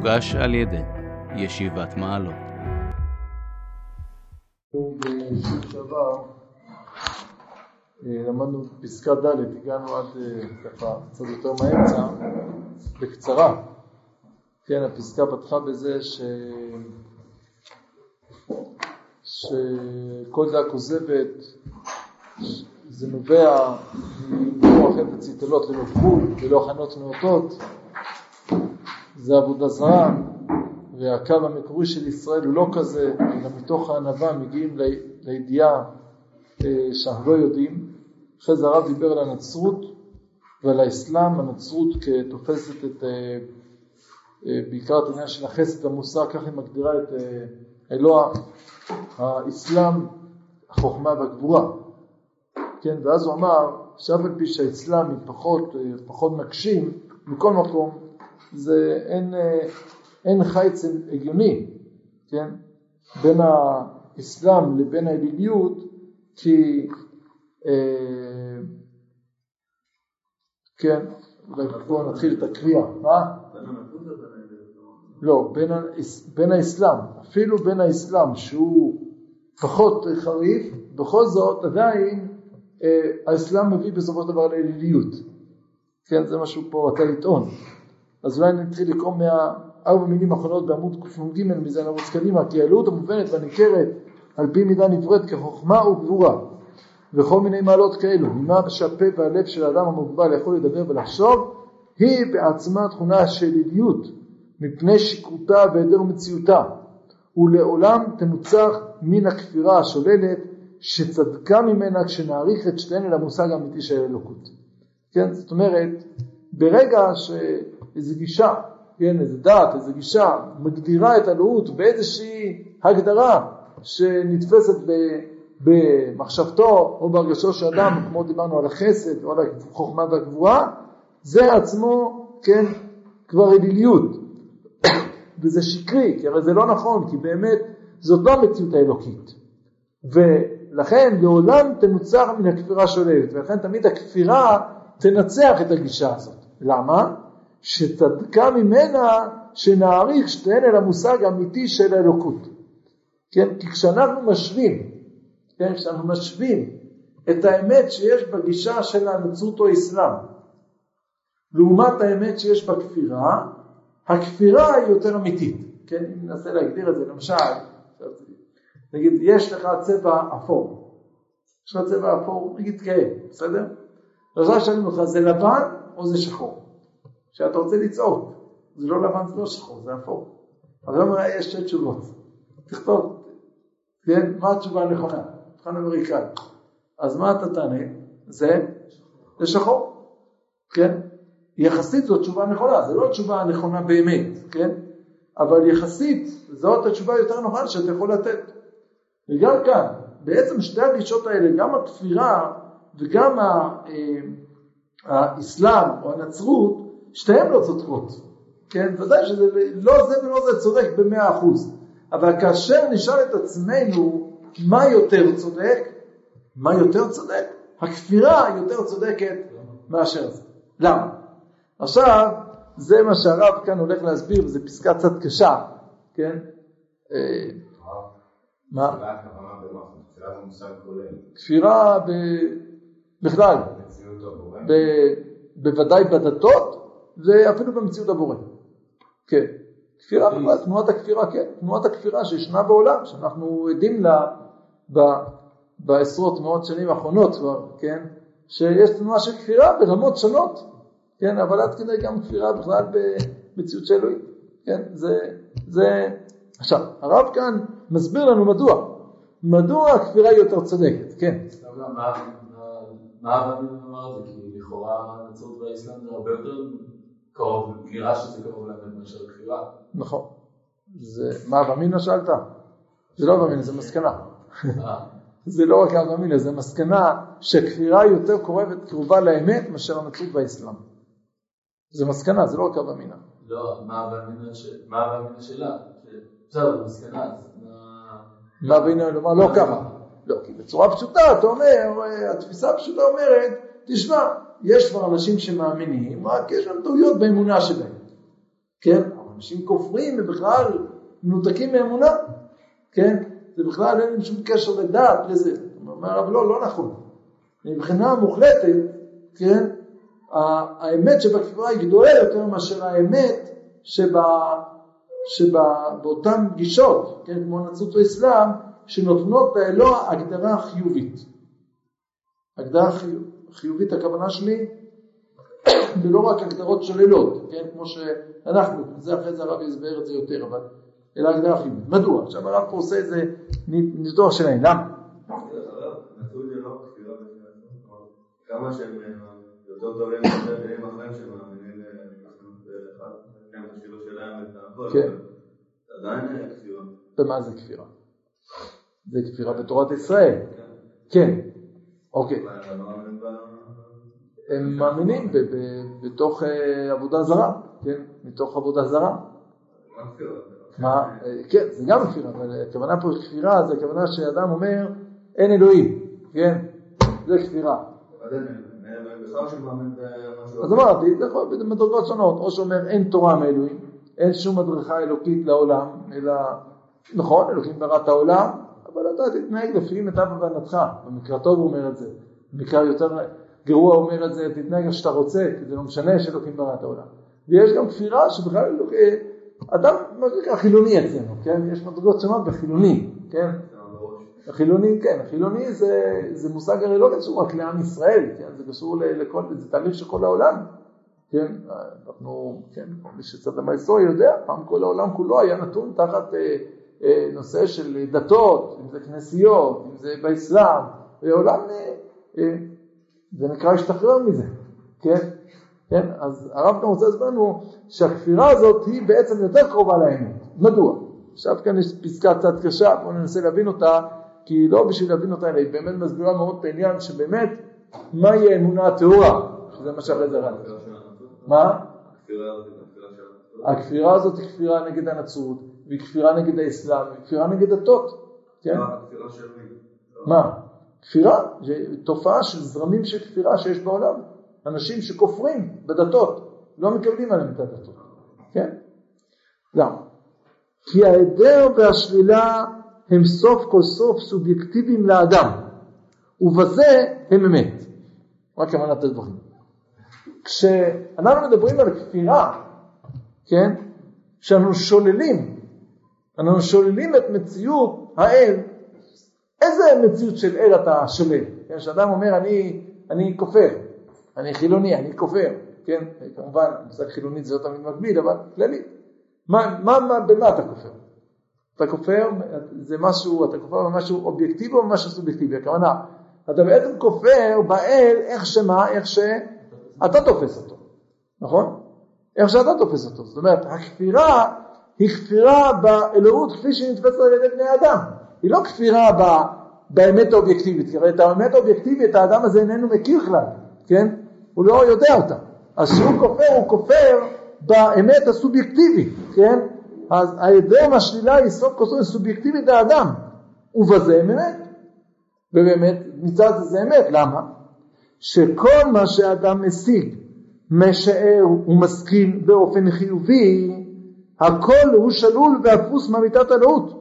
מוגש על ידי ישיבת מעלות. למדנו פסקה ד', הגענו עד אה, ככה קצת יותר מהאמצע, בקצרה. כן, הפסקה פתחה בזה ש... שכל דעה כוזבת זה נובע מכוח חפץ יתלות ללא גבול, הכנות נאותות, זה עבודה זרה, והקו המקורי של ישראל הוא לא כזה, אלא מתוך הענווה מגיעים לידיעה אה, שאנחנו לא יודעים. אחרי זה הרב דיבר על הנצרות ועל האסלאם, הנצרות כתופסת את, אה, אה, בעיקר את העניין של החסד המוסר, כך היא מגדירה את אלוה, האסלאם, החוכמה והגבורה. כן, ואז הוא אמר שאף על פי שהאסלאם היא פחות, פחות מקשים, מכל מקום זה אין, אין חיץ הגיוני, כן, בין האסלאם לבין האליליות, כי אה, כן, אולי בואו נתחיל את הקריאה, מה? לא, בין, בין האסלאם, אפילו בין האסלאם שהוא פחות חריף, בכל זאת עדיין אה, האסלאם מביא בסופו של דבר לאליליות, כן, זה מה שהוא פה רצה לטעון, אז אולי נתחיל לקרוא מהארבע מילים האחרונות בעמוד קנ"ג מזה נרוץ קדימה, כי האלוהות המובנת והניכרת על פי מידה נבראת כחוכמה וגבורה וכל מיני מעלות כאלו, ממה שהפה והלב של האדם המוגבל יכול לדבר ולחשוב, היא בעצמה תכונה של אליליות, מפני שיקרותה והיעדר מציאותה, ולעולם תנוצח מן הכפירה השוללת שצדקה ממנה כשנעריך את שתיהן אל המושג האמיתי של האלוקות. כן, זאת אומרת, ברגע שאיזו גישה, כן, איזו דת, איזו גישה, מגדירה את אלוהות באיזושהי הגדרה שנתפסת במחשבתו או בהרגשו של אדם, כמו דיברנו על החסד או על החוכמה והגבורה, זה עצמו, כן, כבר אליליות. וזה שקרי, כי הרי זה לא נכון, כי באמת זאת לא המציאות האלוקית. ולכן לעולם תנוצח מן הכפירה שוללת, ולכן תמיד הכפירה תנצח את הגישה הזאת. למה? שצדקה ממנה שנעריך שתיהן אל המושג האמיתי של האלוקות. כן? כי כשאנחנו משווים, כן? כשאנחנו משווים את האמת שיש בגישה של הנצרות או האסלאם לעומת האמת שיש בכפירה, הכפירה היא יותר אמיתית. כן? אם ננסה להגדיר את זה, למשל, נגיד יש לך צבע אפור, יש לך צבע אפור, נגיד כאב, בסדר? עכשיו שואלים אותך זה לבן או זה שחור? כשאתה רוצה לצעוק, זה לא לבן זה לא שחור, זה אפור. אבל אומר יש שתי תשובות, תכתוב, כן, מה התשובה הנכונה? מבחן אמריקאי. אז מה אתה תענה? זה, זה שחור, כן? יחסית זו תשובה נכונה, זו לא תשובה נכונה באמת, כן? אבל יחסית זאת התשובה היותר נכונה שאתה יכול לתת. וגם כאן, בעצם שתי הגישות האלה, גם הכפירה וגם אה, האסלאם או הנצרות, שתיהן לא צודקות. כן, ודאי שזה לא זה ולא זה צודק במאה אחוז. אבל כאשר נשאל את עצמנו מה יותר צודק, מה יותר צודק, הכפירה יותר צודקת מאשר זה. למה? עכשיו, זה מה שהרב כאן הולך להסביר, וזו פסקה קצת קשה, כן? אה, מה? כפירה בכלל, בוודאי בדתות ואפילו במציאות הבורא. כן. כפירה בכלל, תנועת הכפירה, כן, תנועת הכפירה שישנה בעולם, שאנחנו עדים לה ב, בעשרות מאות שנים האחרונות כבר, כן, שיש תנועה של כפירה ברמות שונות, כן, אבל עד כדי גם כפירה בכלל במציאות של אלוהים, כן, זה, זה, עכשיו, הרב כאן מסביר לנו מדוע, מדוע הכפירה היא יותר צודקת, כן. מה הרב אמר את זה? כי לכאורה הנצרות והאסלאם זה הרבה יותר קרוב, נראה שזה קרוב לאמת מאשר כפירה. נכון. זה, מה אבא אמינא שאלת? זה לא אבא אמינא, זה מסקנה. אה. זה לא רק אבא אמינא, זה מסקנה שכפירה יותר קרובת, קרובה לאמת מאשר הנצרות והאסלאם. זה מסקנה, זה לא רק אבא אמינא. לא, מה אבא אמינא שלה? בסדר, מסקנה. מה אבא אמינא לומר לא ככה. לא, כי בצורה פשוטה אתה אומר, התפיסה הפשוטה אומרת, תשמע, יש כבר אנשים שמאמינים, רק יש להם טעויות באמונה שלהם. כן? אנשים כופרים ובכלל מנותקים מאמונה, כן? זה בכלל אין שום קשר לדעת לזה. אומר הרב לא, לא נכון. מבחינה מוחלטת, כן? האמת שבכפירה היא גדולה יותר מאשר האמת שבאותן גישות, כן? כמו נצרות האסלאם, שנותנות לאלוה הגדרה חיובית. הגדרה חיובית, הכוונה שלי, ולא רק הגדרות שוללות, כן? כמו שאנחנו, זה אחרי זה הרב יסבר את זה יותר, אבל אלא הגדרה חיובית. מדוע? עכשיו הרב פה עושה איזה ניתוח שלהם, למה? כמה שהם יותר טובים מאחרים שהם מאמינים את השילוב שלהם, את הכל, כן. עדיין כפירה. ומה זה כפירה? זה כפירה בתורת ישראל. כן, אוקיי. הם מאמינים בתוך עבודה זרה, כן? מתוך עבודה זרה. מה? כן, זה גם כפירה, אבל הכוונה פה כפירה זה הכוונה שאדם אומר אין אלוהים, כן? זה כפירה. אז אמרתי, זה יכול להיות במדרגות שונות, או שאומר אין תורה מאלוהים, אין שום הדרכה אלוקית לעולם, אלא, נכון, אלוקים ברא את העולם, אבל אתה תתנהג לפי מיטב הבנתך, במקרה טוב הוא אומר את זה, במקרה יותר גרוע הוא אומר את זה, תתנהג איך שאתה רוצה, כי זה לא משנה שאלוקים ברא את העולם. ויש גם כפירה שבכלל אדם, מה שנקרא חילוני אצלנו, כן? יש מדרגות שונות בחילוני, כן? החילוני, כן, החילוני זה, זה מושג הרי לא קשור רק לעם ישראל, כן? זה קשור לכל, זה תהליך של כל העולם, כן? אנחנו, כן, מי שצד ההיסטוריה יודע, פעם כל העולם כולו היה נתון תחת אה, אה, נושא של דתות, אם זה כנסיות, אם זה באסלאם, והעולם, אה, אה, זה נקרא להשתחרר מזה, כן? כן? אז הרב גם רוצה להסביר לנו שהכפירה הזאת היא בעצם יותר קרובה לאמת. מדוע? עכשיו כאן יש פסקה קצת קשה, בואו ננסה להבין אותה, כי לא בשביל להבין אותה, אלא היא באמת מסבירה מאוד את העניין שבאמת, מהי האמונה הטהורה, שזה מה שאחרי זה רע. מה? הכפירה הזאת היא כפירה נגד הנצרות, והיא כפירה נגד האסלאם, והיא כפירה נגד דתות. כן? מה? כפירה, תופעה של זרמים של כפירה שיש בעולם. אנשים שכופרים בדתות, לא מקבלים עליהם את הדתות, כן? למה? כי ההיעדר והשלילה הם סוף כל סוף סובייקטיביים לאדם, ובזה הם אמת. מה כוונת הדברים? כשאנחנו מדברים על כפירה, כן? כשאנחנו שוללים, אנחנו שוללים את מציאות האל, איזה מציאות של אל אתה שולל? כן? כשאדם אומר אני, אני כופר, אני חילוני, אני כופר, כן? כמובן, מושג חילונית זה לא תמיד מקביל, אבל כללית. מה, מה, מה, במה אתה כופר? אתה כופר, זה משהו, אתה כופר במשהו אובייקטיבי או במשהו סובייקטיבי, הכוונה, אתה בעצם כופר באל איך שמה, איך שאתה תופס אותו, נכון? איך שאתה תופס אותו, זאת אומרת, הכפירה היא כפירה באלוהות כפי שהיא נתפסת על ידי בני אדם, היא לא כפירה ב, באמת האובייקטיבית, כי הרי את האמת האובייקטיבית האדם הזה איננו מכיר כלל, כן? הוא לא יודע אותה. אז כשהוא כופר, הוא כופר באמת הסובייקטיבית, כן? אז ההיעדר מהשלילה היא סוף כל סוף סובייקטיבית לאדם, ובזה הם אמת. ובאמת, מצד זה אמת, למה? שכל מה שאדם משיג, משער ומשכיל באופן חיובי, הכל הוא שלול ואפוס מאמיתת אלוהות.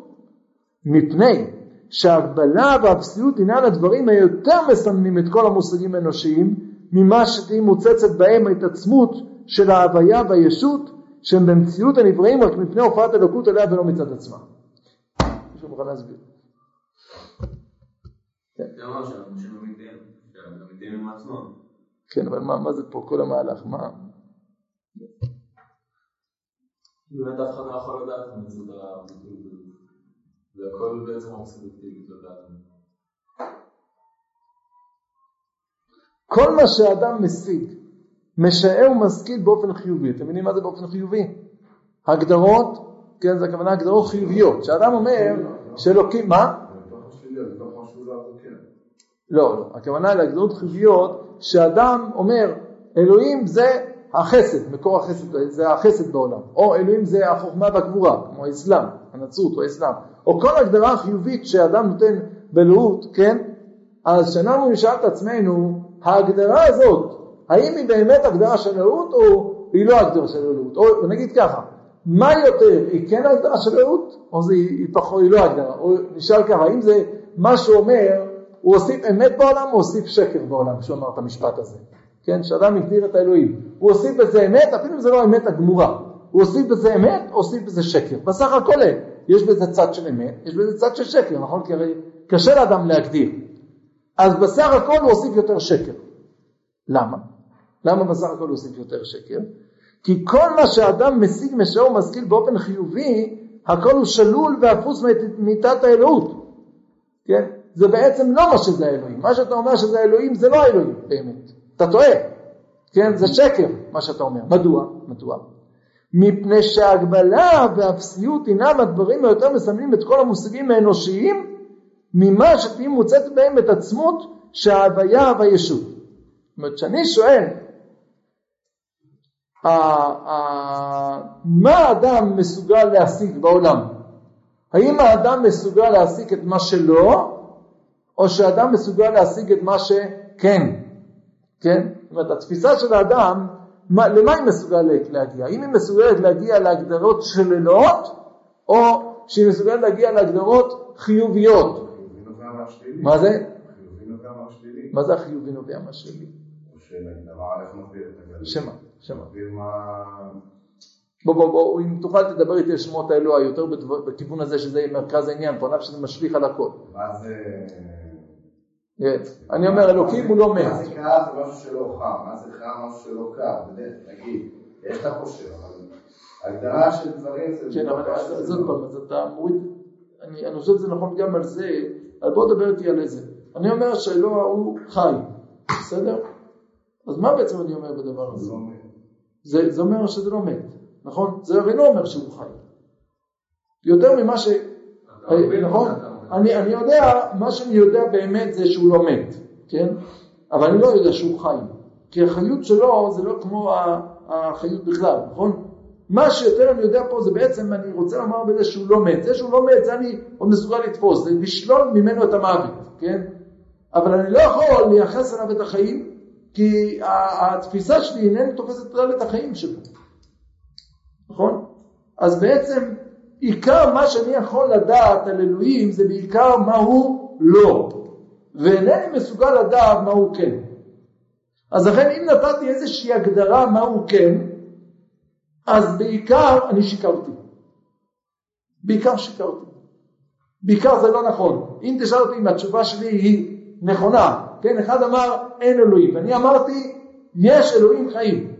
מפני שההגבלה והאפסיות הינן הדברים היותר מסמנים את כל המושגים האנושיים, ממה שתהי מוצצת בהם ההתעצמות של ההוויה והישות שהם במציאות הנבראים רק מפני הופעת אלוקות עליה ולא מצד עצמה. מישהו מוכן להסביר? כן, אבל מה זה פה כל המהלך? מה? באמת אף אחד לא יכול לדעת מה זה הביטוי זה הכל בעצם רק סובייקטיבית לדעת. כל מה שאדם משיג, משער ומשכיל באופן חיובי. אתם מבינים מה זה באופן חיובי? הגדרות, כן, זה הכוונה הגדרות חיוביות. שאדם אומר שאלוקים, מה? לא, לא, הכוונה להגדרות חיוביות, שאדם אומר, אלוהים זה החסד, מקור החסד, זה החסד בעולם, או אלוהים זה החוכמה והגבורה, כמו האסלאם, הנצרות או האסלאם, או כל הגדרה חיובית שאדם נותן באלוהות, כן? אז כשאנחנו נשאל את עצמנו, ההגדרה הזאת, האם היא באמת הגדרה של אלוהות או היא לא הגדרה של אלוהות? או נגיד ככה, מה יותר, היא כן הגדרה של רעות, או זה היא פחות, היא לא הגדרה, או נשאל ככה, האם זה מה שהוא אומר, הוא הוסיף אמת בעולם או הוסיף שקר בעולם, כשהוא אמר את המשפט הזה, כן, שאדם הגדיר את האלוהים, הוא הוסיף בזה אמת, אפילו אם זה לא אמת הגמורה, הוא הוסיף בזה אמת, הוסיף בזה שקר, בסך הכל יש בזה צד של אמת, יש בזה צד של שקר, נכון? כי הרי קשה לאדם להגדיר, אז בסך הכל הוא הוסיף יותר שקר, למה? למה בסך הכל הוא הוסיף יותר שקר? כי כל מה שאדם משיג, משער ומשכיל באופן חיובי, הכל הוא שלול ואפוס ממיתת האלוהות. כן? זה בעצם לא מה שזה האלוהים. מה שאתה אומר שזה האלוהים זה לא האלוהים באמת. אתה טועה. כן? זה שקר מה שאתה אומר. מדוע? מדוע? מפני שההגבלה והאפסיות אינם הדברים היותר מסמלים את כל המושגים האנושיים ממה שתהיה מוצאת בהם את עצמות שההוויה והישות. זאת אומרת, כשאני שואל מה האדם מסוגל להשיג בעולם? האם האדם מסוגל להשיג את מה שלא, או שהאדם מסוגל להשיג את מה שכן? כן? זאת אומרת, התפיסה של האדם, מה, למה היא מסוגלת להגיע? האם היא מסוגלת להגיע להגדרות שללות, או שהיא מסוגלת להגיע להגדרות חיוביות? מה זה? מה זה החיובי נובע מהשלילי? שמה? שמה? בוא בוא בוא, אם תוכל תדבר איתי על שמות האלוה יותר בכיוון הזה שזה מרכז העניין, פה שזה משליך על הכל. מה זה... כן. אני אומר אלוקים הוא לא מת. מה זה קר זה משהו שלא חם, מה זה חם משהו שלא קר, נגיד, יש את החושב, אבל הגדרה של דברים זה... כן, אבל אז עוד פעם, אז אתה מוריד, אני חושב שזה נכון גם על זה, אבל בוא תדבר איתי על איזה. אני אומר שאלוה הוא חי, בסדר? אז מה בעצם אני אומר בדבר הזה? זה, זה אומר שזה לא מת, נכון? זה הרי לא אומר שהוא חי. יותר ממה ש... נכון? אני, אני יודע, מה שאני יודע באמת זה שהוא לא מת, כן? אבל אני לא יודע שהוא חי. כי החיות שלו זה לא כמו החיות בכלל, נכון? מה שיותר אני יודע פה זה בעצם, אני רוצה לומר בזה שהוא לא מת. זה שהוא לא מת, זה אני עוד מסוגל לתפוס, זה לשלול ממנו את המוות, כן? אבל אני לא יכול לייחס עליו את החיים, כי התפיסה שלי איננה תופסת כלל את החיים שלו, נכון? אז בעצם עיקר מה שאני יכול לדעת על אלוהים זה בעיקר מה הוא לא, ואינני מסוגל לדעת מה הוא כן. אז לכן אם נתתי איזושהי הגדרה מה הוא כן, אז בעיקר אני שיקרתי. בעיקר שיקרתי. בעיקר זה לא נכון. אם תשאל אותי אם התשובה שלי היא נכונה, כן, אחד אמר אין אלוהים, ואני אמרתי יש אלוהים חיים.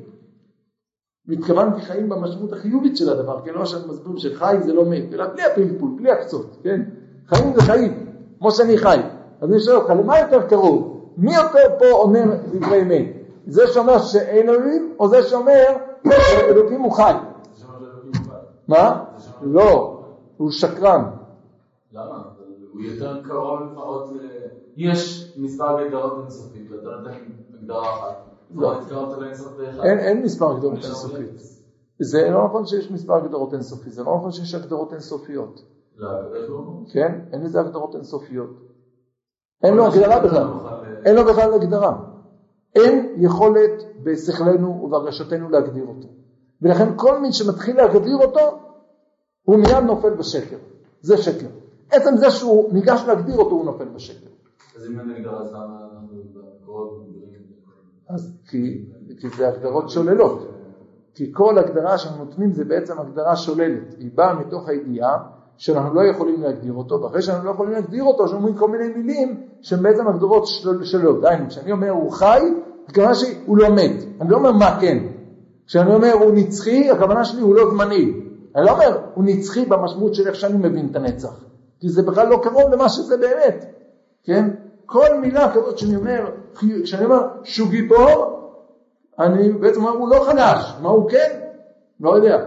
והתכוונתי חיים במשמעות החיובית של הדבר, כן, לא שאני מסביר שחי זה לא מת, אלא בלי הפלפול, בלי הקצות, כן, חיים זה חיים, כמו שאני חי. אז אני שואל אותך, למה יותר קרוב? מי יותר פה אומר דברי אמת? זה שאומר שאין אלוהים, או זה שאומר שאלוהים הוא חי? מה? לא, הוא שקרן. למה? הוא יותר קרוב לפחות. יש מספר הגדרות אינסופית, ואתה נותן הגדרה אחת. לא. אין מספר הגדרות אינסופית. זה לא נכון שיש מספר הגדרות אינסופי, זה לא נכון שיש הגדרות אינסופיות. לא, כן, אין לזה הגדרות אינסופיות. אין לו הגדרה בכלל. אין לו בכלל הגדרה. אין יכולת בשכלנו ובהרגשתנו להגדיר אותו. ולכן כל מי שמתחיל להגדיר אותו, הוא מיד נופל בשקר. זה שקר. עצם זה שהוא ניגש להגדיר אותו, הוא נופל בשקר. אז אם אין הגדרה, אז למה אנחנו אז כי, כי זה הגדרות שוללות. כי כל הגדרה שאנחנו נותנים זה בעצם הגדרה שוללת. היא באה מתוך הידיעה שאנחנו לא יכולים להגדיר אותו, ואחרי שאנחנו לא יכולים להגדיר אותו, לנו כל מיני מילים שהן בעצם הגדרות שלו. דהיינו, כשאני אומר הוא חי, הכוונה שלי הוא לא מת. אני לא אומר מה כן. כשאני אומר הוא נצחי, הכוונה שלי הוא לא זמני. אני לא אומר הוא נצחי במשמעות של איך שאני מבין את הנצח. כי זה בכלל לא קרוב למה שזה באמת. כן? כל מילה כזאת שאני אומר, כשאני אומר שהוא גיבור, אני בעצם אומר הוא לא חדש. מה הוא כן? לא יודע.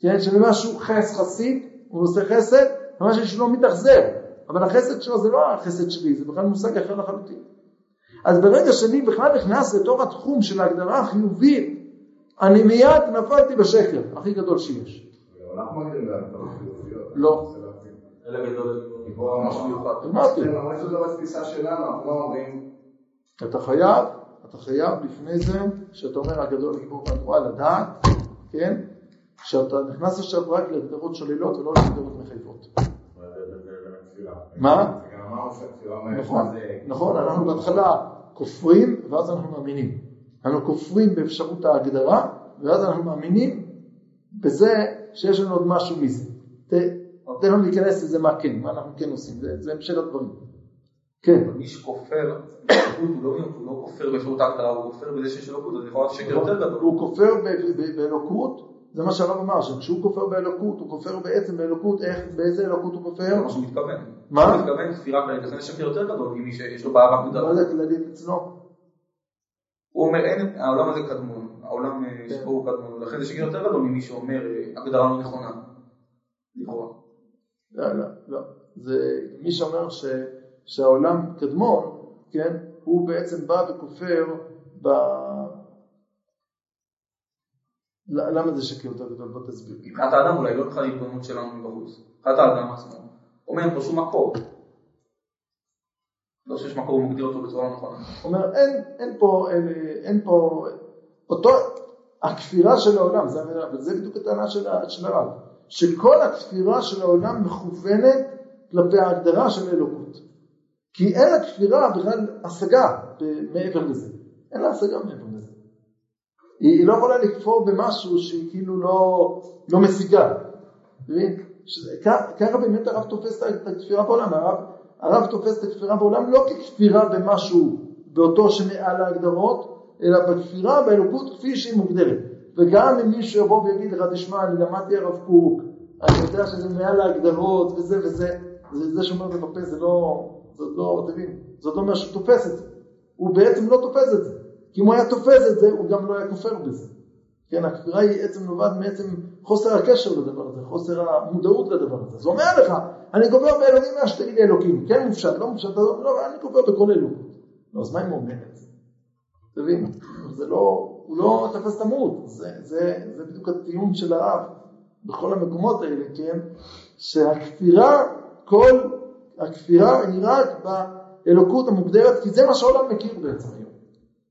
כן? כשאני אומר שהוא חס חסיד, הוא עושה חסד, ממש יש לו מתאכזר, אבל החסד שלו זה לא החסד שלי, זה בכלל מושג אחר לחלוטין. אז ברגע שאני בכלל נכנס לתוך התחום של ההגדרה החיובית, אני מיד נפלתי בשקר הכי גדול שיש. לא. אלה גדול. גיבור ממש מיוחד. אמרתי. למרות שזה לא בתפיסה שלנו, אנחנו לא אומרים... אתה חייב, אתה חייב לפני זה, שאתה אומר הגדול גיבור מהתורה לדעת, כן? שאתה נכנס עכשיו רק להגדרות שוללות ולא להגדרות מחייבות. מה? נכון, נכון, אנחנו בהתחלה כופרים ואז אנחנו מאמינים. אנחנו כופרים באפשרות ההגדרה ואז אנחנו מאמינים בזה שיש לנו עוד משהו מזה. תן לנו להיכנס לזה מה כן, מה אנחנו כן עושים, זה- זה המשך הדברים. כן, מי שכופר, הוא לא לא כופר באפשרות ההגדרה, הוא כופר בזה שיש אלוקות, אז לכאורה שקר יותר גדול. הוא כופר באלוקות, זה מה שהרב אמר, שכשהוא כופר באלוקות, הוא כופר בעצם באלוקות, איך, באיזה אלוקות הוא זה כופר? מה שהוא מתכוון. מה? הוא מתכוון כפירה כללית, לכן יש שקר יותר גדול ממי שיש לו בעיה בהגדרה. מה זה כללית אצלו? הוא אומר, אין, העולם הזה קדמון, העולם אה. שבו הוא קדמון, ולכן זה שקר יותר גדול ממי שאומר אה, הגדרה לא נכונה. לכאורה. לא, לא, לא. זה מי שאומר ש, שהעולם קדמון, כן, הוא בעצם בא וכופר ב... למה זה שקר יותר גדול? בוא תסביר. מבחינת האדם אולי לא מבחינת ההתבוננות שלנו מבחוץ. מבחינת האדם עצמו. אומר אין פה שום מקור. לא שיש מקור, הוא מגדיר אותו בצורה נכונה. אומר, אין, אין פה, אין, אין פה, אותו, הכפירה של העולם, זה וזה בדיוק הטענה של הרב, שכל הכפירה של העולם מכוונת כלפי ההגדרה של אלוקות. כי אין לכפירה בכלל השגה מעבר לזה. אין לה השגה מעבר לזה. היא, היא לא יכולה לכפור במשהו שהיא כאילו לא, לא משיגה. ככה באמת הרב תופס את הכפירה בעולם. הרב, הרב תופס את הכפירה בעולם לא ככפירה במשהו באותו שמעל ההגדרות, אלא בכפירה באלוקות כפי שהיא מוגדרת. וגם אם מישהו יבוא ויגיד לך, תשמע, אני למדתי הרב קוק, אני יודע שזה מעל ההגדרות וזה וזה, זה, זה שאומר את זה בפה זה לא, זאת לא, אתה מבין, זאת לא אומר שהוא תופס את זה. הוא בעצם לא תופס את זה. כי אם הוא היה תופס את זה, הוא גם לא היה כופר בזה. כן, הכפירה היא עצם נובעת מעצם חוסר הקשר לדבר הזה, חוסר המודעות לדבר הזה. הוא אומר לך, אני גובר באלוהים מה שתגיד אלוקים, כן מופשט, לא מופשט, לא, לא, אני גובר בכל. לא, אז מה אם הוא אומר את זה? אתה מבין? זה לא, הוא לא תפס את המהות, זה, זה, זה בדיוק הטיעון של הרב בכל המקומות האלה, כן? שהכפירה, כל הכפירה היא רק באלוקות המוגדרת, כי זה מה שהעולם מכיר בעצם היום.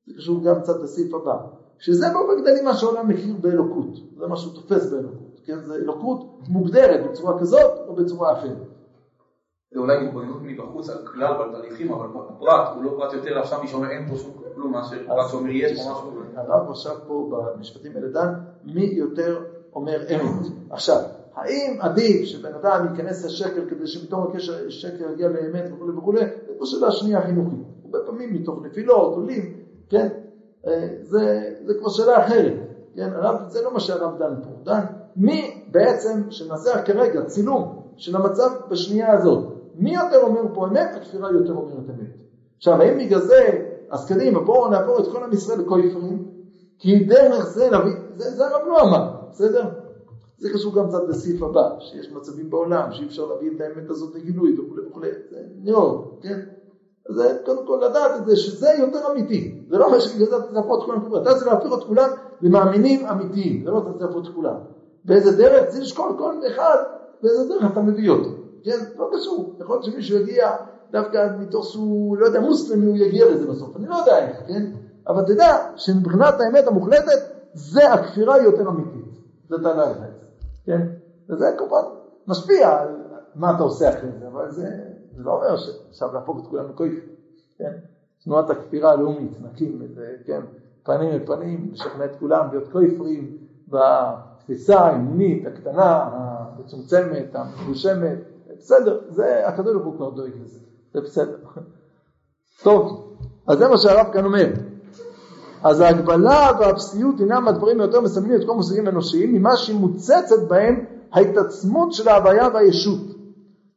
זה קשור גם קצת לסעיף הבא. שזה באופן כללי מה שהעולם מכיר באלוקות, זה מה שהוא תופס באלוקות, כן? זה אלוקות מוגדרת בצורה כזאת או בצורה אחרת. זה אולי התבוננות מבחוץ על כלל ועל תהליכים, אבל בפרט, הוא לא פרט יותר עכשיו מי שאומר אין פה שום כלום, מאשר פרט שאומר יש פה משהו. הרב עכשיו פה במשפטים האלה דן, מי יותר אומר אמת. עכשיו, האם עדיף שבן אדם ייכנס לשקר כדי שמתוך הקשר שקר יגיע לאמת וכולי וכולי, פה שאלה שנייה חינוכית. הרבה פעמים מתוך נפילות, עולים, כן? אה, זה, זה כבר שאלה אחרת. כן? הרב, זה לא מה שהרב דן פה. דן מי בעצם, שנעשה כרגע צילום של המצב בשנייה הזאת, מי יותר אומר פה אמת, הכפירה יותר אומרת אמת. עכשיו, האם בגלל זה, אז קדימה, בואו נעבור את כל עם ישראל לכויפרים, כי דרך זה להביא, זה, זה הרב לא אמר, בסדר? זה קשור גם קצת לסעיף הבא, שיש מצבים בעולם שאי אפשר להביא את האמת הזאת לגילוי וכולי וכולי, זה מאוד, כן? אז קודם כל לדעת את זה, שזה יותר אמיתי. זה לא אומר שבגלל זה להפוך את כולם, אתה צריך להפוך את כולם למאמינים אמיתיים, זה לא אתה צריך להפוך את כולם. באיזה דרך, צריך לשקול כל אחד, באיזה דרך אתה מביא אותו. כן, לא קשור. יכול להיות שמישהו יגיע דווקא מתוך שהוא, לא יודע, מוסלמי, הוא יגיע לזה בסוף. אני לא יודע איך, כן? אבל תדע שמבחינת האמת המוחלטת, זה הכפירה יותר אמיתית. זה טענה זה, כן? וזה כמובן משפיע על מה אתה עושה אחרי זה, אבל זה, זה לא אומר שעכשיו להפוך את כולם לכויפים, כן? תנועת הכפירה הלאומית, נקים את זה, כן? פנים אל פנים, לשכנע את כולם להיות כויפרים בתפיסה האמונית הקטנה, המצומצמת, המגושמת, בסדר, זה, הקדוש ברוך הוא כבר דואג לזה, זה בסדר. טוב, אז זה מה שהרב כאן אומר. אז ההגבלה והאפסיות הינם הדברים היותר מסמנים את כל המושגים האנושיים ממה שהיא מוצצת בהם ההתעצמות של ההוויה והישות.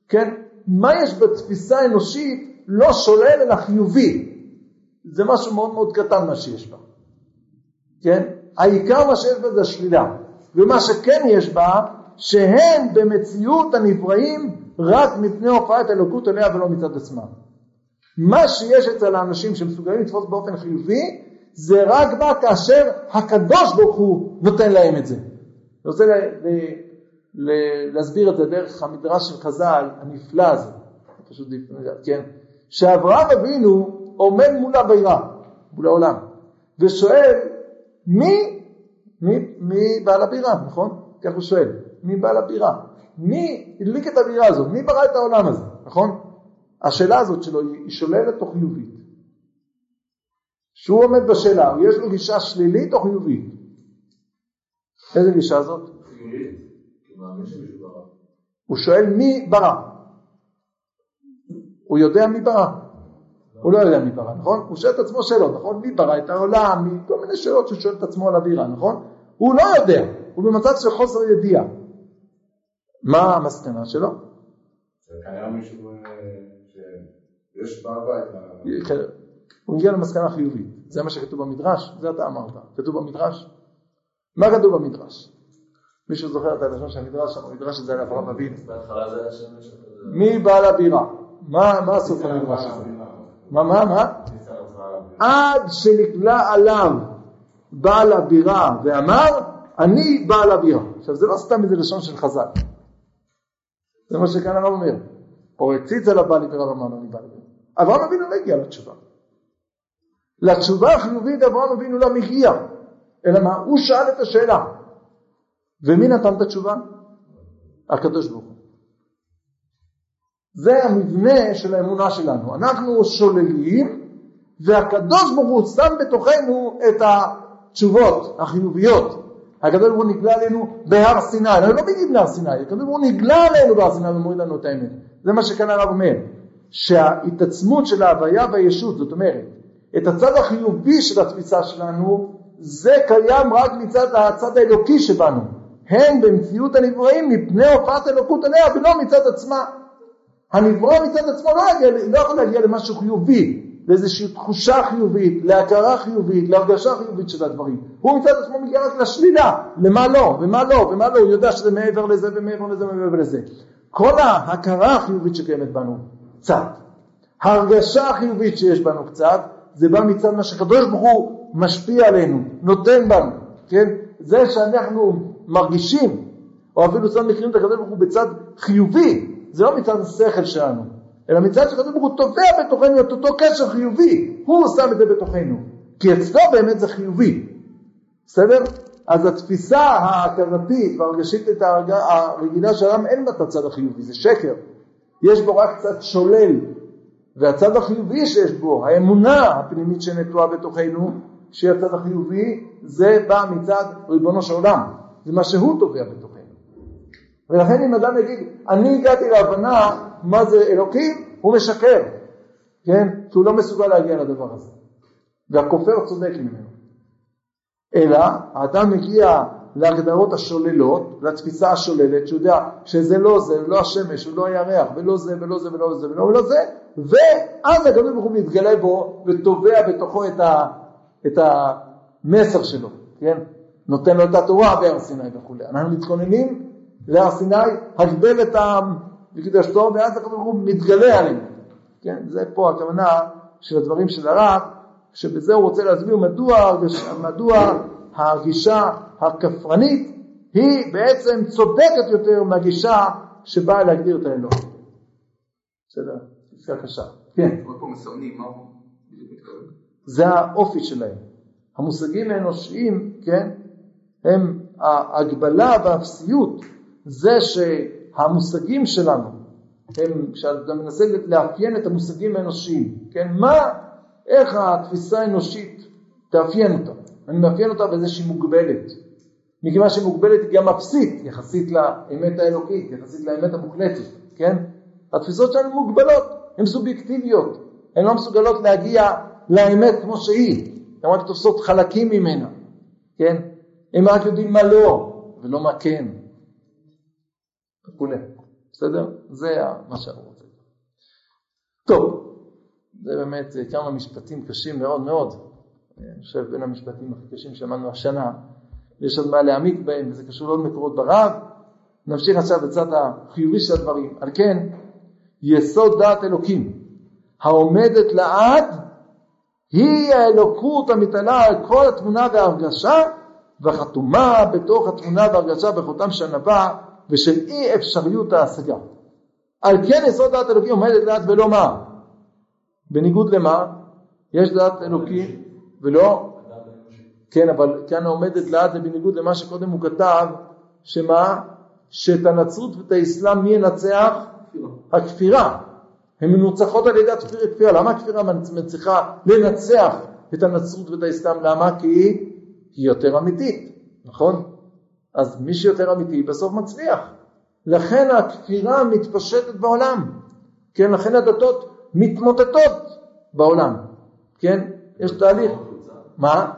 כן? מה יש בתפיסה האנושית לא שולל אלא חיובי? זה משהו מאוד מאוד קטן מה שיש בה. כן? העיקר מה שיש בה זה השלילה. ומה שכן יש בה, שהם במציאות הנבראים רק מפני הופעת אלוקות עליה ולא מצד עצמם. מה שיש אצל האנשים שמסוגלים לתפוס באופן חיובי, זה רק בא כאשר הקדוש ברוך הוא נותן להם את זה. אני רוצה ל- ל- ל- להסביר את זה דרך המדרש של חז"ל הנפלא הזה, פשוט, כן, שאברהם אבינו עומד מול הבירה, מול העולם, ושואל מי, מי, מי בעל הבירה, נכון? כך הוא שואל, מי בעל הבירה? מי הדליק את הבירה הזאת? מי ברא את העולם הזה, נכון? השאלה הזאת שלו היא שוללת או חיובית? שהוא עומד בשאלה, יש לו גישה שלילית או חיובית? איזה גישה זאת? הוא שואל מי ברא. הוא יודע מי ברא. הוא לא יודע מי ברא, נכון? הוא שואל את עצמו שאלות, נכון? מי ברא את העולם, מי- כל מיני שאלות שהוא שואל את עצמו על אווירה, נכון? הוא לא יודע, הוא במצב של חוסר ידיעה. מה המסקנה שלו? מישהו אה, שיש בבית. הוא הגיע למסקנה חיובית. זה מה שכתוב במדרש, זה אתה אמרת. כתוב במדרש? מה כתוב במדרש? מישהו זוכר את הלשון של המדרש? המדרש הזה על אברהם אבינו. מי בעל הבירה? מה מה הסוף המדרש הזה? מה, מה, מה? עד שנקלע עליו בעל הבירה ואמר, אני בעל הבירה. עכשיו זה לא סתם איזה לשון של חז"ל. זה מה שכאן הרב אומר. או הציץ הבירה ואמר לו, אני בעל הבירה. אברהם אבינו לא הגיע לתשובה. לתשובה החיובית אברהם אבינו לא מגיע. אלא מה? הוא שאל את השאלה. ומי נתן את התשובה? הקדוש ברוך הוא. זה המבנה של האמונה שלנו. אנחנו שוללים, והקדוש ברוך הוא שם בתוכנו את התשובות החיוביות. הקדוש ברוך הוא נגלה עלינו בהר סיני, לא מגיעים להר סיני, הקדוש ברוך הוא נגלה עלינו בהר סיני ומוריד לנו את האמת. זה מה שכאן הרב אומר, שההתעצמות של ההוויה והישות, זאת אומרת, את הצד החיובי של התפיסה שלנו, זה קיים רק מצד הצד האלוקי שבנו. הן במציאות הנבראים מפני הופעת אלוקות עליה ולא מצד עצמה. הנברא מצד עצמו לא, יגיע, לא יכול להגיע למשהו חיובי, לאיזושהי תחושה חיובית, להכרה חיובית, להרגשה חיובית של הדברים. הוא מצד עצמו מגיע רק לשלילה, למה לא, ומה לא, ומה לא, הוא יודע שזה מעבר לזה ומעבר לזה ומעבר לזה. כל ההכרה החיובית שקיימת בנו, קצת. ההרגשה החיובית שיש בנו קצת, זה בא מצד מה שקדוש ברוך הוא משפיע עלינו, נותן בנו, כן? זה שאנחנו מרגישים, או אפילו שם מקרים את הקדוש ברוך הוא בצד חיובי, זה לא מצד השכל שלנו, אלא מצד שקדוש ברוך הוא תובע בתוכנו את אותו קשר חיובי, הוא שם את זה בתוכנו, כי אצלו באמת זה חיובי, בסדר? אז התפיסה ההכרתית והרגשית. הרגילה של העם אין בה את הצד החיובי, זה שקר, יש בו רק צד שולל, והצד החיובי שיש בו, האמונה הפנימית שנטועה בתוכנו, שהיא הצד החיובי, זה בא מצד ריבונו של עולם, זה מה שהוא תובע בתוכנו. ולכן אם אדם יגיד, אני הגעתי להבנה מה זה אלוקים, הוא משקר, כן? כי הוא לא מסוגל להגיע לדבר הזה. והכופר צודק ממנו. אלא האדם מגיע להגדרות השוללות, לתפיסה השוללת, שהוא יודע שזה לא זה, לא השמש, ולא הירח, ולא זה, ולא זה, ולא זה, ולא, ולא זה, ואז הקדוש ברוך הוא מתגלה בו וטובע בתוכו את, ה, את המסר שלו, כן? נותן לו את התורה בהר סיני וכו'. אנחנו מתכוננים להר סיני, הגבל את העם וקדשתו, ואז הקדוש ברוך הוא מתגלה עלינו. כן? זה פה הכוונה של הדברים של הרב, שבזה הוא רוצה להסביר מדוע, מדוע הגישה הכפרנית היא בעצם צודקת יותר מהגישה שבאה להגדיר את האלוה. בסדר? פסקה קשה. כן. עוד פעם מסמנים, מה הוא? זה האופי שלהם. המושגים האנושיים, כן, הם ההגבלה והאפסיות, זה שהמושגים שלנו, הם, כשאתה מנסה לאפיין את המושגים האנושיים, כן, מה, איך התפיסה האנושית תאפיין אותה? אני מאפיין אותה בזה שהיא מוגבלת. מכיוון שהיא מוגבלת היא גם אפסית יחסית לאמת האלוקית, יחסית לאמת המוחלטת, כן? התפיסות שלנו מוגבלות, הן סובייקטיביות, הן לא מסוגלות להגיע לאמת כמו שהיא, הן רק תופסות חלקים ממנה, כן? הם רק יודעים מה לא, ולא מה כן, וכולי, בסדר? זה מה שאני רוצה. טוב, זה באמת כמה משפטים קשים מאוד מאוד, אני חושב בין המשפטים הכי קשים שמענו השנה, יש עוד מה להעמיק בהם, וזה קשור לעוד מקורות ברב. נמשיך עכשיו בצד החיובי של הדברים. על כן, יסוד דעת אלוקים, העומדת לעד, היא האלוקות המתעלה על כל התמונה וההרגשה, והחתומה בתוך התמונה וההרגשה בחותם של הנבא ושל אי אפשריות ההשגה. על כן יסוד דעת אלוקים עומדת לעד ולא מה? בניגוד למה? יש דעת אלוקים ולא כן, אבל כאן העומדת לעד זה בניגוד למה שקודם הוא כתב, שמה? שאת הנצרות ואת האסלאם מי ינצח? הכפירה. הן מנוצחות על ידי הכפירה. למה הכפירה מצליחה לנצח את הנצרות ואת האסלאם? למה? כי היא יותר אמיתית, נכון? אז מי שיותר אמיתי בסוף מצליח. לכן הכפירה מתפשטת בעולם, כן? לכן הדתות מתמוטטות בעולם, כן? יש תהליך. מה?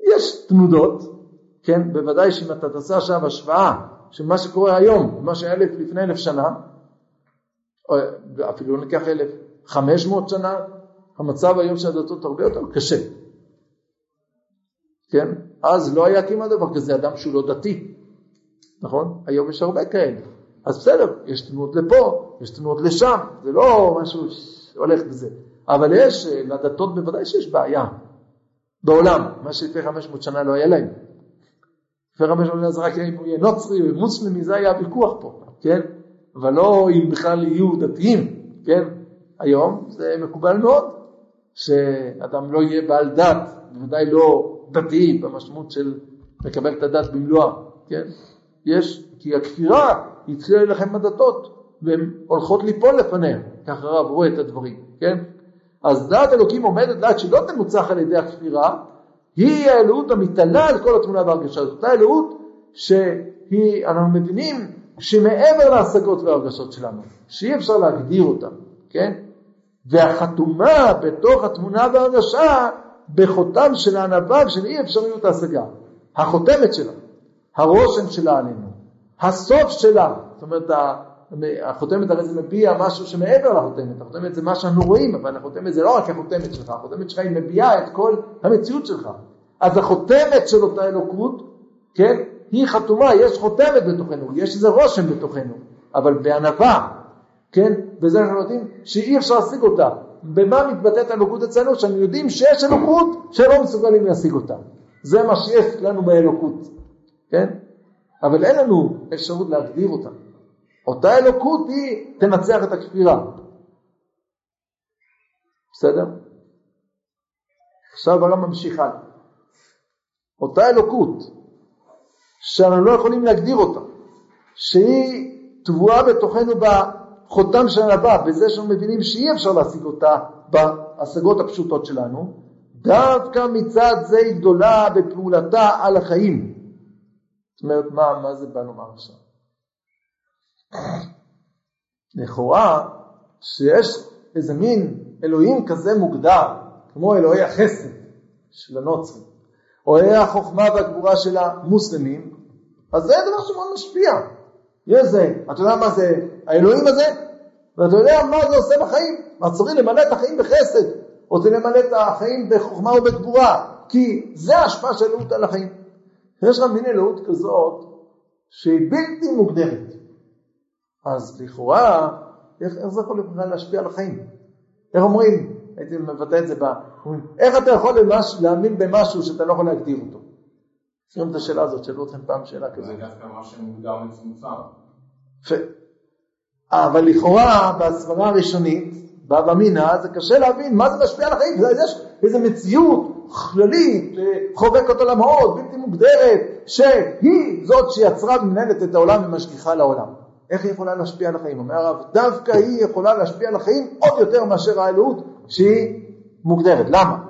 יש תנודות, כן? בוודאי שאם אתה תעשה עכשיו השוואה של מה שקורה היום, מה שהיה לפני אלף שנה, או אפילו ניקח אלף חמש מאות שנה, המצב היום של הדתות הרבה יותר קשה. כן? אז לא היה כמעט דבר כזה אדם שהוא לא דתי, נכון? היום יש הרבה כאלה. אז בסדר, יש תנועות לפה, יש תנועות לשם, זה לא משהו שהולך בזה. אבל יש, לדתות בוודאי שיש בעיה בעולם, מה שלפני 500 שנה לא היה להם. לפני 500 שנה זה רק אם הוא יהיה נוצרי או מוסלמי, זה היה הוויכוח פה, כן? אבל לא אם בכלל יהיו דתיים, כן? היום זה מקובל מאוד שאדם לא יהיה בעל דת, בוודאי לא דתי במשמעות של לקבל את הדת במלואה, כן? יש, כי הכפירה התחילה להילחם בדתות והן הולכות ליפול לפניה, ככה הרב רואה את הדברים, כן? אז דעת אלוקים עומדת דעת שלא תנוצח על ידי הכפירה, היא האלוהות המתעלה על כל התמונה והרגשה הזאת, אותה אלוהות שהיא, אנחנו מבינים שמעבר להשגות והרגשות שלנו, שאי אפשר להגדיר אותן, כן? והחתומה בתוך התמונה והרגשה בחותם של הענווה ושל אי אפשריות ההשגה. החותמת שלה, הרושם שלה עלינו, הסוף שלה, זאת אומרת החותמת הרי זה מביע משהו שמעבר לחותמת, החותמת זה מה שאנחנו רואים, אבל החותמת זה לא רק החותמת שלך, החותמת שלך היא מביעה את כל המציאות שלך. אז החותמת של אותה אלוקות, כן, היא חתומה, יש חותמת בתוכנו, יש איזה רושם בתוכנו, אבל בענווה, כן, בזה אנחנו יודעים שאי אפשר להשיג אותה. במה מתבטאת האלוקות אצלנו? שאנו יודעים שיש אלוקות שלא מסוגלים להשיג אותה. זה מה שיש לנו באלוקות, כן? אבל אין לנו אפשרות להגדיר אותה. אותה אלוקות היא תנצח את הכפירה. בסדר? עכשיו הרב ממשיך הלאה. אותה אלוקות שאנחנו לא יכולים להגדיר אותה, שהיא טבועה בתוכנו בחותם של הבא, בזה שאנחנו מבינים שאי אפשר להשיג אותה בהשגות הפשוטות שלנו, דווקא מצד זה היא גדולה בפעולתה על החיים. זאת אומרת, מה, מה זה בא לומר עכשיו? לכאורה, שיש איזה מין אלוהים כזה מוגדר, כמו אלוהי החסד של הנוצרים, או אלוהי החוכמה והגבורה של המוסלמים, אז זה דבר שמאוד משפיע. יש זה, אתה יודע מה זה האלוהים הזה? ואתה יודע מה זה עושה בחיים? מה צריך למלא את החיים בחסד, צריך למלא את החיים בחוכמה ובגבורה, כי זה ההשפעה של אלוהות על החיים. יש לך מין אלוהות כזאת שהיא בלתי מוגדרת. אז לכאורה, איך, איך זה יכול בכלל להשפיע על החיים? איך אומרים, הייתי מבטא את זה ב... איך אתה יכול למש, להאמין במשהו שאתה לא יכול להגדיר אותו? שומעים את השאלה הזאת, שאלו אתכם פעם שאלה כזאת. זה דווקא מה שמוגדר מצומצם. יפה. אבל לכאורה, בהסברה הראשונית, באבא מינא, זה קשה להבין מה זה משפיע על החיים. יש איזו מציאות כללית, חובקת עולמות, בלתי מוגדרת, שהיא זאת שיצרה ומנהלת את העולם ומשגיחה לעולם. איך היא יכולה להשפיע על החיים? אומר הרב, דווקא היא יכולה להשפיע על החיים עוד יותר מאשר האלוהות שהיא מוגדרת. למה?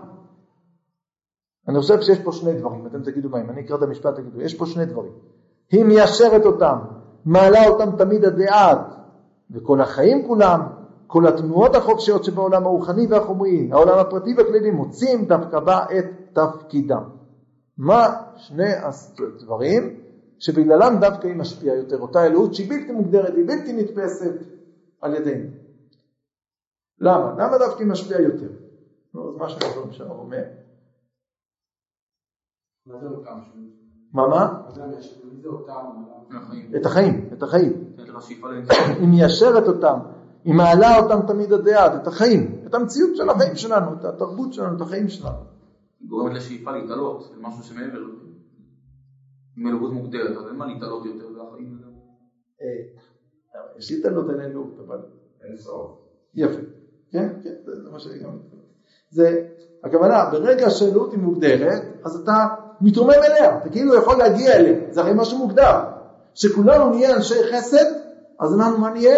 אני חושב שיש פה שני דברים, אתם תגידו מהם, אני אקרא את המשפט, תגידו, יש פה שני דברים. היא מיישרת אותם, מעלה אותם תמיד עד דעת, וכל החיים כולם, כל התנועות החופשיות שבעולם הרוחני והחומרי, העולם הפרטי והכללי, מוצאים דווקא בה את תפקידם. מה שני הדברים שבגללם דווקא היא משפיעה יותר, אותה אלוהות שהיא בלתי מוגדרת, היא בלתי נתפסת על ידינו. למה? למה דווקא היא משפיעה יותר? נו, אז מה שהרב אומר. מה מה? את החיים, את החיים. היא מיישרת אותם, היא מעלה אותם תמיד עד דעת, את החיים, את המציאות של החיים שלנו, את התרבות שלנו, את החיים שלנו. היא גורמת לשאיפה להתעלות, זה משהו שמעבר אלוהות מוגדרת, אז אין מה להתעלות יותר, זה החיים. יש התעלות על אלוהות, אבל אין סוף. יפה. כן, כן, זה מה שאני גם... זה, הכוונה, ברגע שאלוהות היא מוגדרת, אז אתה מתרומם אליה, אתה כאילו יכול להגיע אליה, זה הרי משהו מוגדר. שכולנו נהיה אנשי חסד, אז אנחנו מה נהיה?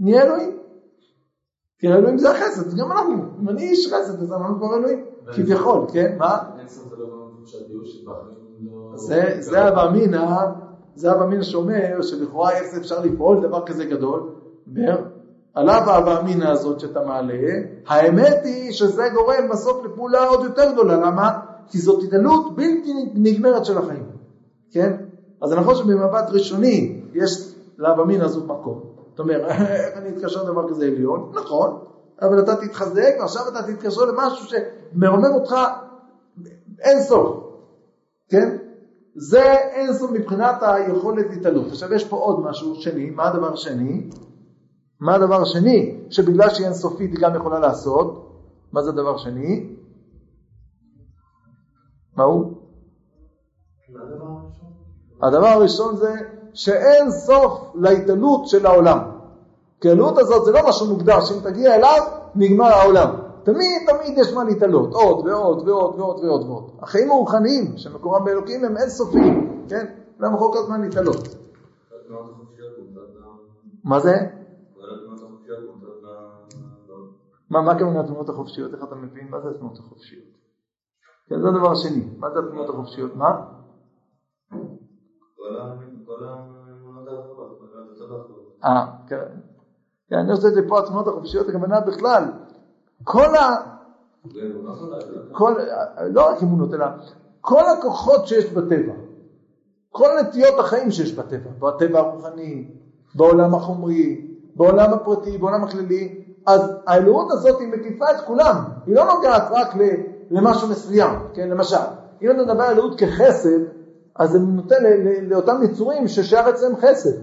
נהיה אלוהים. כי אלוהים זה החסד, גם אנחנו, אם אני איש חסד, אז אנחנו כבר אלוהים, כביכול, כן? מה? זה לא תחושת ייאוש שבחיים לא... זה, אבא אמינא, זה אבא אמינא שאומר שלכאורה איך זה אפשר לפעול דבר כזה גדול, אומר, על אב האבא אמינא הזאת שאתה מעלה, האמת היא שזה גורם בסוף לפעולה עוד יותר גדולה, למה? כי זאת התעלות בלתי נגמרת של החיים, כן? אז נכון שבמבט ראשוני יש לאבא אמינא הזאת מקום, זאת אומרת, איך אני אתקשר לדבר כזה עליון? נכון, אבל אתה תתחזק ועכשיו אתה תתקשר למשהו שמרומם אותך אין סוף, כן? זה אין סוף מבחינת היכולת להתעלות. עכשיו יש פה עוד משהו שני, מה הדבר השני? מה הדבר השני שבגלל שהיא אינסופית היא גם יכולה לעשות? מה זה הדבר השני? מה הוא? הדבר הראשון זה שאין סוף להתעלות של העולם. כי העלות הזאת זה לא משהו מוגדר, שאם תגיע אליו נגמר העולם. תמיד תמיד יש מה להתעלות, עוד ועוד ועוד ועוד ועוד ועוד. החיים הרוחניים שמקורם באלוקים הם אינסופיים, כן? למה כל הזמן להתעלות? התנועות החופשיות מוצאת ל- מה זה? מה, מה הכוונה התנועות החופשיות? איך אתה מבין? מה זה התנועות החופשיות? כן, זה הדבר השני. מה זה התנועות החופשיות? מה? אה, כן. כן, אני עושה את זה פה התנועות החופשיות, הכוונה בכלל. כל ה... לא? כל, לא רק אמונות, אלא כל הכוחות שיש בטבע, כל נטיות החיים שיש בטבע, בטבע הרוחני, בעולם החומרי, בעולם הפרטי, בעולם הכללי, אז האלוהות הזאת היא מקיפה את כולם, היא לא נוגעת רק ל- למשהו מסוים, כן, למשל, אם אתה מדבר על אלוהות כחסד, אז זה נותן לאותם יצורים ששאר אצלם חסד,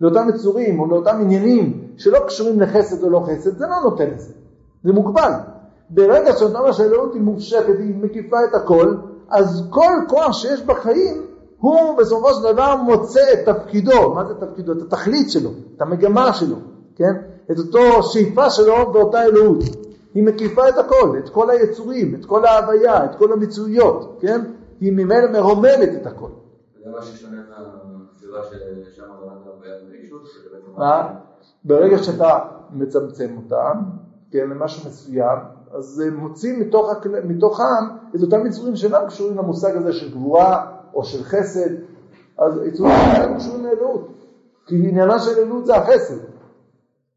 לאותם יצורים או לאותם עניינים שלא קשורים לחסד או לא חסד, זה לא נותן לזה, זה מוגבל. ברגע שאתה אומר שהאלוהות היא מופשטת, היא מקיפה את הכל, אז כל כוח שיש בחיים, הוא בסופו של דבר מוצא את תפקידו, מה זה תפקידו? את התכלית שלו, את המגמה שלו, כן? את אותו שאיפה שלו באותה אלוהות. היא מקיפה את הכל, את כל היצורים, את כל ההוויה, את כל המצויות, כן? היא ממילא מרוממת את הכל. זה מה ששונה מהסביבה ששם. מה? ברגע שאתה מצמצם אותם, כן, למשהו מסוים, אז מוציא מתוך. מתוכם את אותם יצורים שאינם קשורים למושג הזה של גבורה או של חסד, אז יצורים שאינם קשורים לאלוהות, כי עניינה של אלוהות זה החסד.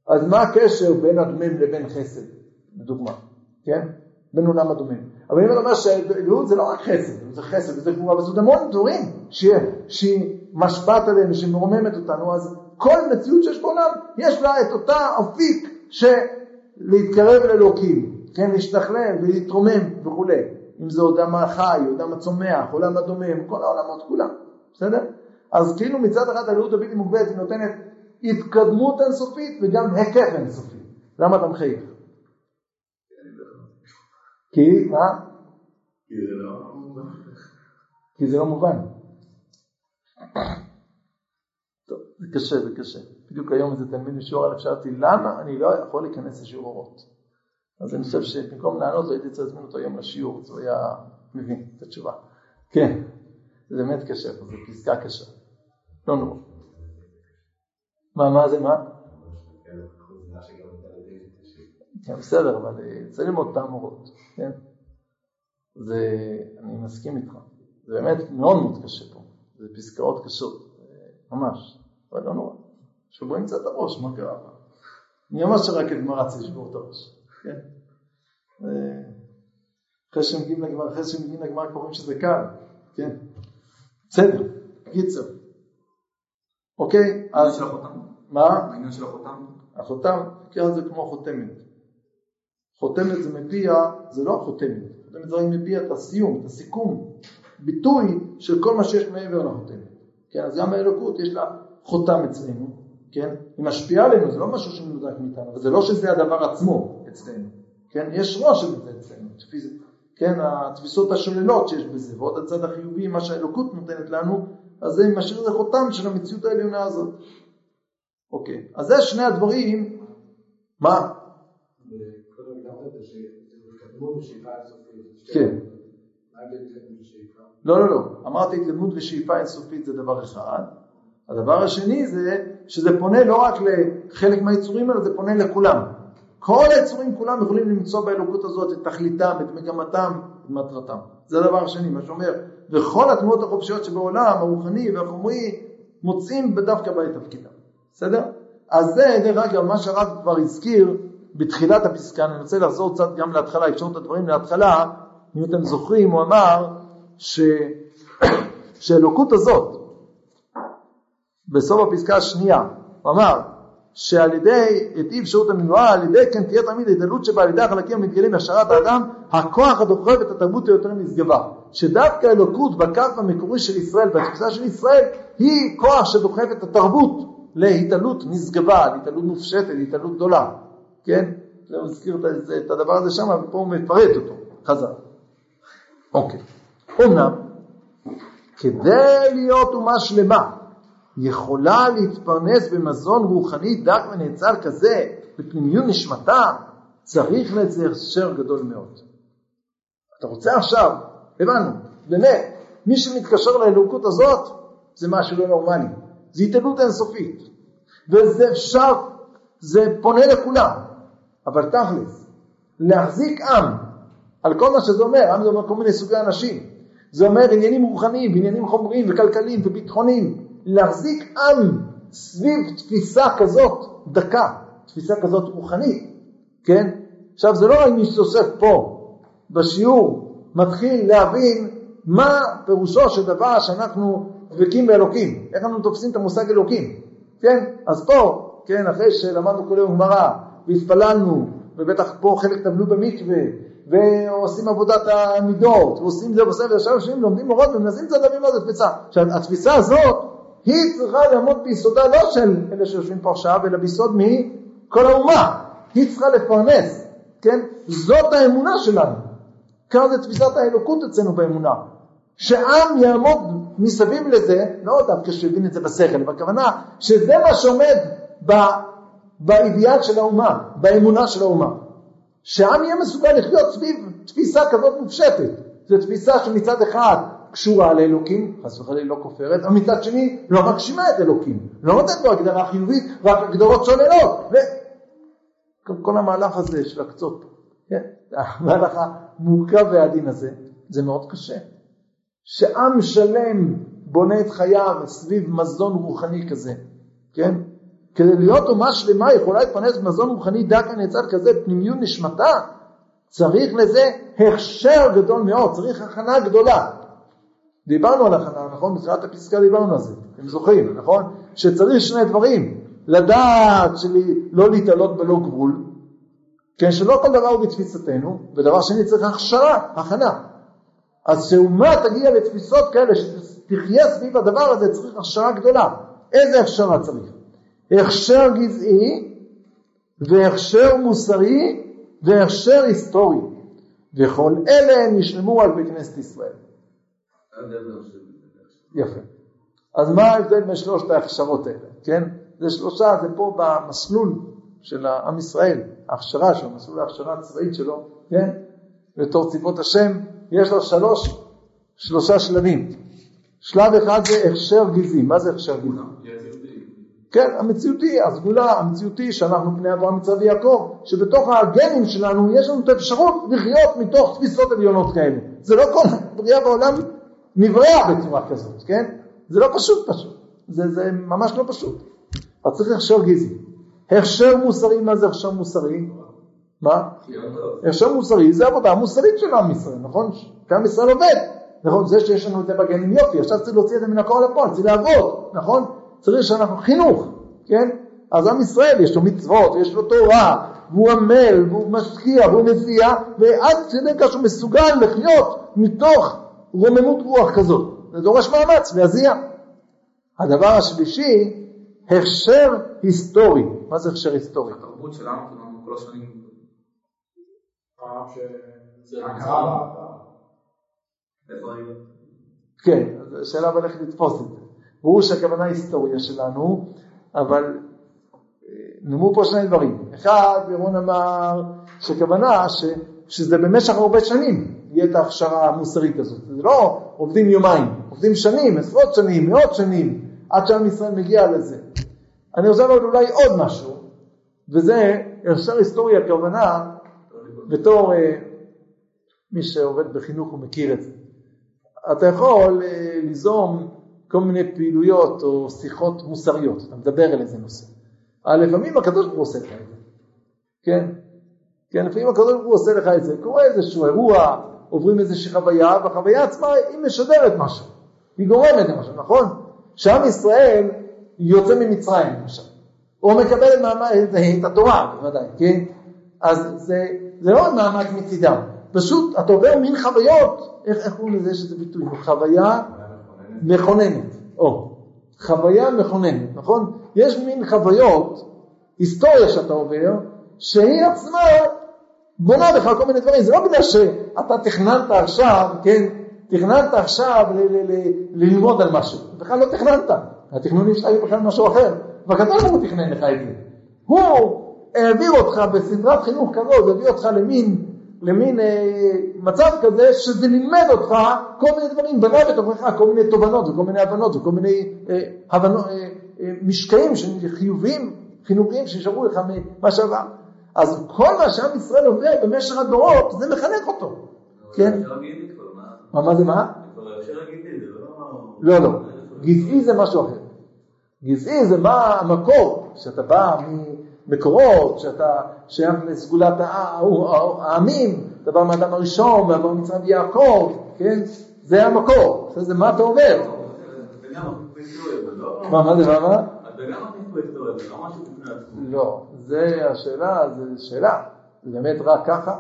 אז מה הקשר בין הדומם לבין חסד, לדוגמה, כן? בין עולם הדומם. אבל אם אתה אומר שאלוהות זה לא רק חסד, זה חסד וזה גבורה, אבל זה המון דברים שהיא, שהיא משפעת עלינו, שהיא מרוממת אותנו, אז כל מציאות שיש בעולם, יש לה את אותה אפיק של להתקרב לאלוקים, כן, להשתכלל ולהתרומם וכולי. אם זה עולם החי, עולם הצומח, עולם הדומם, כל העולמות כולם, בסדר? אז כאילו מצד אחד האלוהות הבלתי מוגבלת היא נותנת התקדמות אינסופית וגם היקף אינסופי. למה אתה מחייך? כי, מה? כי זה לא... כי זה לא מובן. טוב, זה קשה, זה קשה. בדיוק היום איזה תלמיד משיעור א' שאלתי, למה אני לא יכול להיכנס לשיעור אורות? אז אני חושב שבמקום לענות הייתי צריך להזמין אותו היום לשיעור, אז הוא היה מבין את התשובה. כן, זה באמת קשה, זו פסקה קשה. לא נורא. מה, מה זה, מה? כן, בסדר, אבל אה, צריך ללמוד את האמורות, כן? זה, אני מסכים איתך, זה באמת מאוד מאוד קשה פה, זה פסקאות קשות, ממש, אבל לא נורא. שוברים קצת את הראש, מה קרה? מי אמר שרק הגמרא צריך לשבור את הראש, כן? אחרי שמגיעים לגמרא, אחרי שמגיעים לגמרא קוראים שזה קל, כן? בסדר, קיצר. אוקיי, אז. מה? העניין של החותם. החותם, תקרא לזה כמו חותמת. חותמת זה מביע, זה לא החותמת, חותמת זה מביע את הסיום, את הסיכום, ביטוי של כל מה שיש מעבר לחותמת. כן, אז גם האלוקות יש לה חותם אצלנו, כן? היא משפיעה עלינו, זה לא משהו שמנותק מאיתנו, אבל זה לא שזה הדבר עצמו אצלנו, כן? יש ראש של זה אצלנו, כן? התפיסות השוללות שיש בזה, ועוד הצד החיובי, מה שהאלוקות נותנת לנו, אז זה משאיר איזה חותם של המציאות העליונה הזאת. אוקיי, אז זה שני הדברים, מה? אינסופית. כן. לא, לא, לא. אמרתי התקדמות ושאיפה אינסופית זה דבר אחד. הדבר השני זה שזה פונה לא רק לחלק מהיצורים אלא זה פונה לכולם. כל היצורים כולם יכולים למצוא באלוקות הזאת את תכליתם, את מגמתם, את מטרתם. זה הדבר השני, מה שאומר, וכל התנועות החופשיות שבעולם, הרוחני והחומרי, מוצאים דווקא בה את תפקידם. בסדר? אז זה, דרך אגב, מה שהרב כבר הזכיר בתחילת הפסקה, אני רוצה לחזור קצת גם להתחלה, אפשר את הדברים להתחלה, אם אתם זוכרים, הוא אמר ש... שהאלוקות הזאת, בסוף הפסקה השנייה, הוא אמר שעל ידי היטיב שירות המנועה, על ידי כן תהיה תמיד ההתעלות שבה על ידי החלקים המתגלים בהשארת האדם, הכוח הדוחף את התרבות היותר נשגבה. שדווקא האלוקות בקו המקורי של ישראל, בתפיסה של ישראל, היא כוח שדוחף את התרבות להתעלות נשגבה, להתעלות מופשטת, להתעלות גדולה. כן? הוא הזכיר את הדבר הזה שם, ופה הוא מפרט אותו, חזר. אוקיי. אמנם, כדי להיות אומה שלמה, יכולה להתפרנס במזון רוחני דק ונאצל כזה, בפנימיות נשמתה, צריך לזה הכשר גדול מאוד. אתה רוצה עכשיו, הבנו, באמת, מי שמתקשר לאלוקות הזאת, זה משהו לא נורמלי. זה התעלות אינסופית. וזה אפשר, זה פונה לכולם. אבל תכלס, להחזיק עם, על כל מה שזה אומר, עם זה אומר כל מיני סוגי אנשים. זה אומר עניינים רוחניים, עניינים חומריים וכלכליים וביטחוניים. להחזיק עם סביב תפיסה כזאת דקה, תפיסה כזאת רוחנית, כן? עכשיו זה לא רק מי שעוסק פה בשיעור מתחיל להבין מה פירושו של דבר שאנחנו דבקים באלוקים, איך אנחנו תופסים את המושג אלוקים, כן? אז פה, כן, אחרי שלמדנו כל יום גמרא והתפללנו, ובטח פה חלק טבלו במקווה, ועושים עבודת המידות, ועושים זה ועושים, ועכשיו יושבים, לומדים מורות ומנסים קצת להבין מה תפיסה. עכשיו, התפיסה הזאת, היא צריכה לעמוד ביסודה לא של אלה שיושבים פה עכשיו, אלא ביסוד מכל האומה. היא צריכה לפרנס, כן? זאת האמונה שלנו. כאן זה תפיסת האלוקות אצלנו באמונה. שעם יעמוד מסביב לזה, לא דווקא שיבין את זה בשכל, בכוונה שזה מה שעומד באידיאל של האומה, באמונה של האומה. שעם יהיה מסוגל לחיות סביב תפיסה כזאת מופשטת. זו תפיסה שמצד אחד קשורה לאלוקים, חס וחלילה לא כופרת, אבל מצד שני לא מגשימה את אלוקים, לא נותנת לו הגדרה חיובית, רק הגדרות שוללות. וכל המהלך הזה של הקצות, כן? המהלך המורכב והעדין הזה, זה מאוד קשה. שעם שלם בונה את חייו סביב מזון רוחני כזה, כן? כדי להיות אומה שלמה יכולה להתפרנס במזון רוחני דק הנאצל כזה, פנימיות נשמתה, צריך לזה הכשר גדול מאוד, צריך הכנה גדולה. דיברנו על הכנה, נכון? בתחילת הפסקה דיברנו על זה, אתם זוכרים, נכון? שצריך שני דברים, לדעת שלי לא להתעלות בלא גבול, כן, שלא כל דבר הוא בתפיסתנו, ודבר שני צריך הכשרה, הכנה. אז שאומה תגיע לתפיסות כאלה, שתחיה סביב הדבר הזה, צריך הכשרה גדולה. איזה הכשרה צריך? הכשר גזעי והכשר מוסרי והכשר היסטורי. וכל אלה נשלמו על בכנסת ישראל. יפה. אז מה ההבדל בין שלושת ההכשרות האלה, כן? זה שלושה, זה פה במסלול של עם ישראל, ההכשרה שלו, מסלול ההכשרה הצבאית שלו, כן? בתור צבאות השם, יש לו שלוש, שלושה שלבים. שלב אחד זה הכשר גזעי, מה זה הכשר גזעי? כן, המציאותי, הסגולה, המציאותי שאנחנו בני אברהם מצווה ויעקב, שבתוך הגנים שלנו יש לנו את האפשרות לחיות מתוך תפיסות עליונות כאלה. זה לא כל בריאה בעולם נבראה בצורה כזאת, כן? זה לא פשוט פשוט, זה, זה ממש לא פשוט. אז צריך הכשר גזעי. הכשר מוסרי, מה זה הכשר מוסרי? מה? הכשר מוסרי זה עבודה מוסרית של עם ישראל, נכון? כעם ישראל עובד, נכון? זה שיש לנו את זה בגנים יופי, עכשיו צריך להוציא את זה מן הכל לפועל, צריך לעבוד, נכון? צריך שאנחנו חינוך, כן? אז עם ישראל יש לו מצוות, יש לו תורה, והוא עמל, והוא משקיע, והוא מזיע, ועד כדי כך שהוא מסוגל לחיות מתוך רוממות רוח כזאת. זה דורש מאמץ להזיע. הדבר השלישי, הכשר היסטורי. מה זה הכשר היסטורי? התרבות שלנו, כל השנים... כן, השאלה איך לתפוס את זה. ברור שהכוונה היסטוריה שלנו, אבל נאמרו פה שני דברים. אחד, ירון אמר שכוונה שזה במשך הרבה שנים יהיה את ההכשרה המוסרית הזאת. זה לא עובדים יומיים, עובדים שנים, עשרות שנים, מאות שנים, עד שעם ישראל מגיע לזה. אני רוצה לומר אולי עוד משהו, וזה ישר היסטוריה כוונה, בתור אה, מי שעובד בחינוך ומכיר את זה. אתה יכול אה, ליזום כל מיני פעילויות או שיחות מוסריות, אתה מדבר על איזה נושא. אבל לפעמים הקדוש ברוך הוא עושה לך את זה, כן? כן, לפעמים הקדוש ברוך הוא עושה לך את זה, קורה איזשהו אירוע, עוברים איזושהי חוויה, והחוויה עצמה היא משדרת משהו, היא גורמת למשהו, נכון? שעם ישראל יוצא ממצרים למשל, או מקבל את, מעמד, את התורה בוודאי, כן? אז זה, זה לא מעמד מצידם, פשוט אתה עובר מין חוויות, איך, קוראים לזה, יש איזה ביטוי, חוויה מכוננת, או, חוויה מכוננת, נכון? יש מין חוויות, היסטוריה שאתה עובר, שהיא עצמה בונה בך כל מיני דברים, זה לא בגלל שאתה תכננת עכשיו, כן, תכננת עכשיו ללמוד על משהו, בכלל לא תכננת, התכנונים שלך היו בכלל משהו אחר, והקדוש ברוך הוא תכנן לך את זה. הוא העביר אותך בסדרת חינוך כזאת, הביא אותך למין, למין אה, מצב כזה, שזה לימד אותך כל מיני דברים, בנה בתוכך כל מיני תובנות וכל מיני הבנות וכל מיני אה, הבנות, אה, אה, משקעים חיוביים, חינוכיים שנשארו לך ממה שעבר. אז כל מה שעם ישראל עובר במשך הדורות, זה מחנך אותו. כן? מה, מה זה מה? לא, לא. גזעי זה משהו אחר. גזעי זה מה המקור, שאתה בא ממקורות, שאתה שייך לסגולת העמים, אתה בא מהאדם הראשון, מעבר מצרים יעקב, כן? זה המקור, זה מה אתה עובר. מה, מה זה, מה, מה? לא, זה השאלה, זה שאלה. זה באמת רק ככה?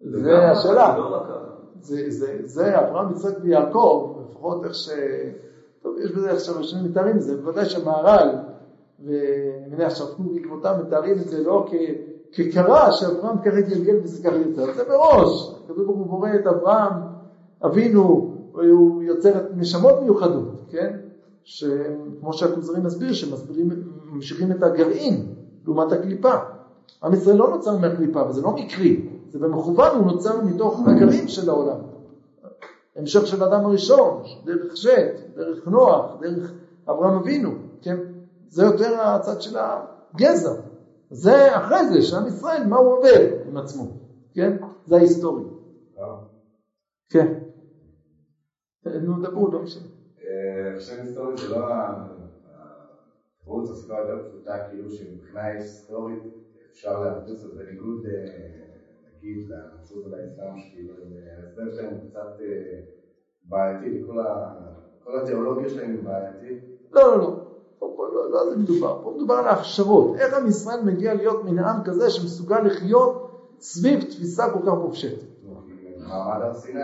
זה השאלה. זה, זה, אברהם, יצחק ויעקב, לפחות איך ש... טוב, יש בזה עכשיו אנשים מתארים זה, בוודאי שהמהר"ל, ואני מניח שהרב בעקבותם מתארים את זה לא. כקרה שאברהם ככה התגלגל וזה ככה יוצר, זה מראש, הכדור ברוך הוא בורא את אברהם, אבינו, הוא יוצר את נשמות מיוחדות, כן? שכמו שהכוזרים מסביר, שמסבירים, ממשיכים את הגרעין לעומת הקליפה. עם ישראל לא נוצר מהקליפה, וזה לא מקרי, זה במכוון, הוא נוצר מתוך הגרעין של העולם. המשך של האדם הראשון, דרך שת, דרך נוח, דרך אברהם אבינו, כן? זה יותר הצד של הגזע. זה אחרי זה, שעם ישראל, מה הוא עובר עם עצמו, כן? זה ההיסטורי. כן. נו, דברו, לא משנה. שם היסטורי זה לא התירוץ, הסיבה יותר פשוטה, כאילו שמבחינה היסטורית אפשר להבדוס את זה בניגוד, נגיד, לנצרות ולאסלאם, שכאילו ההסבר שלהם הוא קצת בעייתי, כל התיאולוגיה שלהם היא בעייתית. לא, לא, לא. פה לא, לא על זה מדובר, פה מדובר על ההכשרות, איך עם ישראל מגיע להיות מן עם כזה שמסוגל לחיות סביב תפיסה כל כך מופשטת. מעמד הר סיני,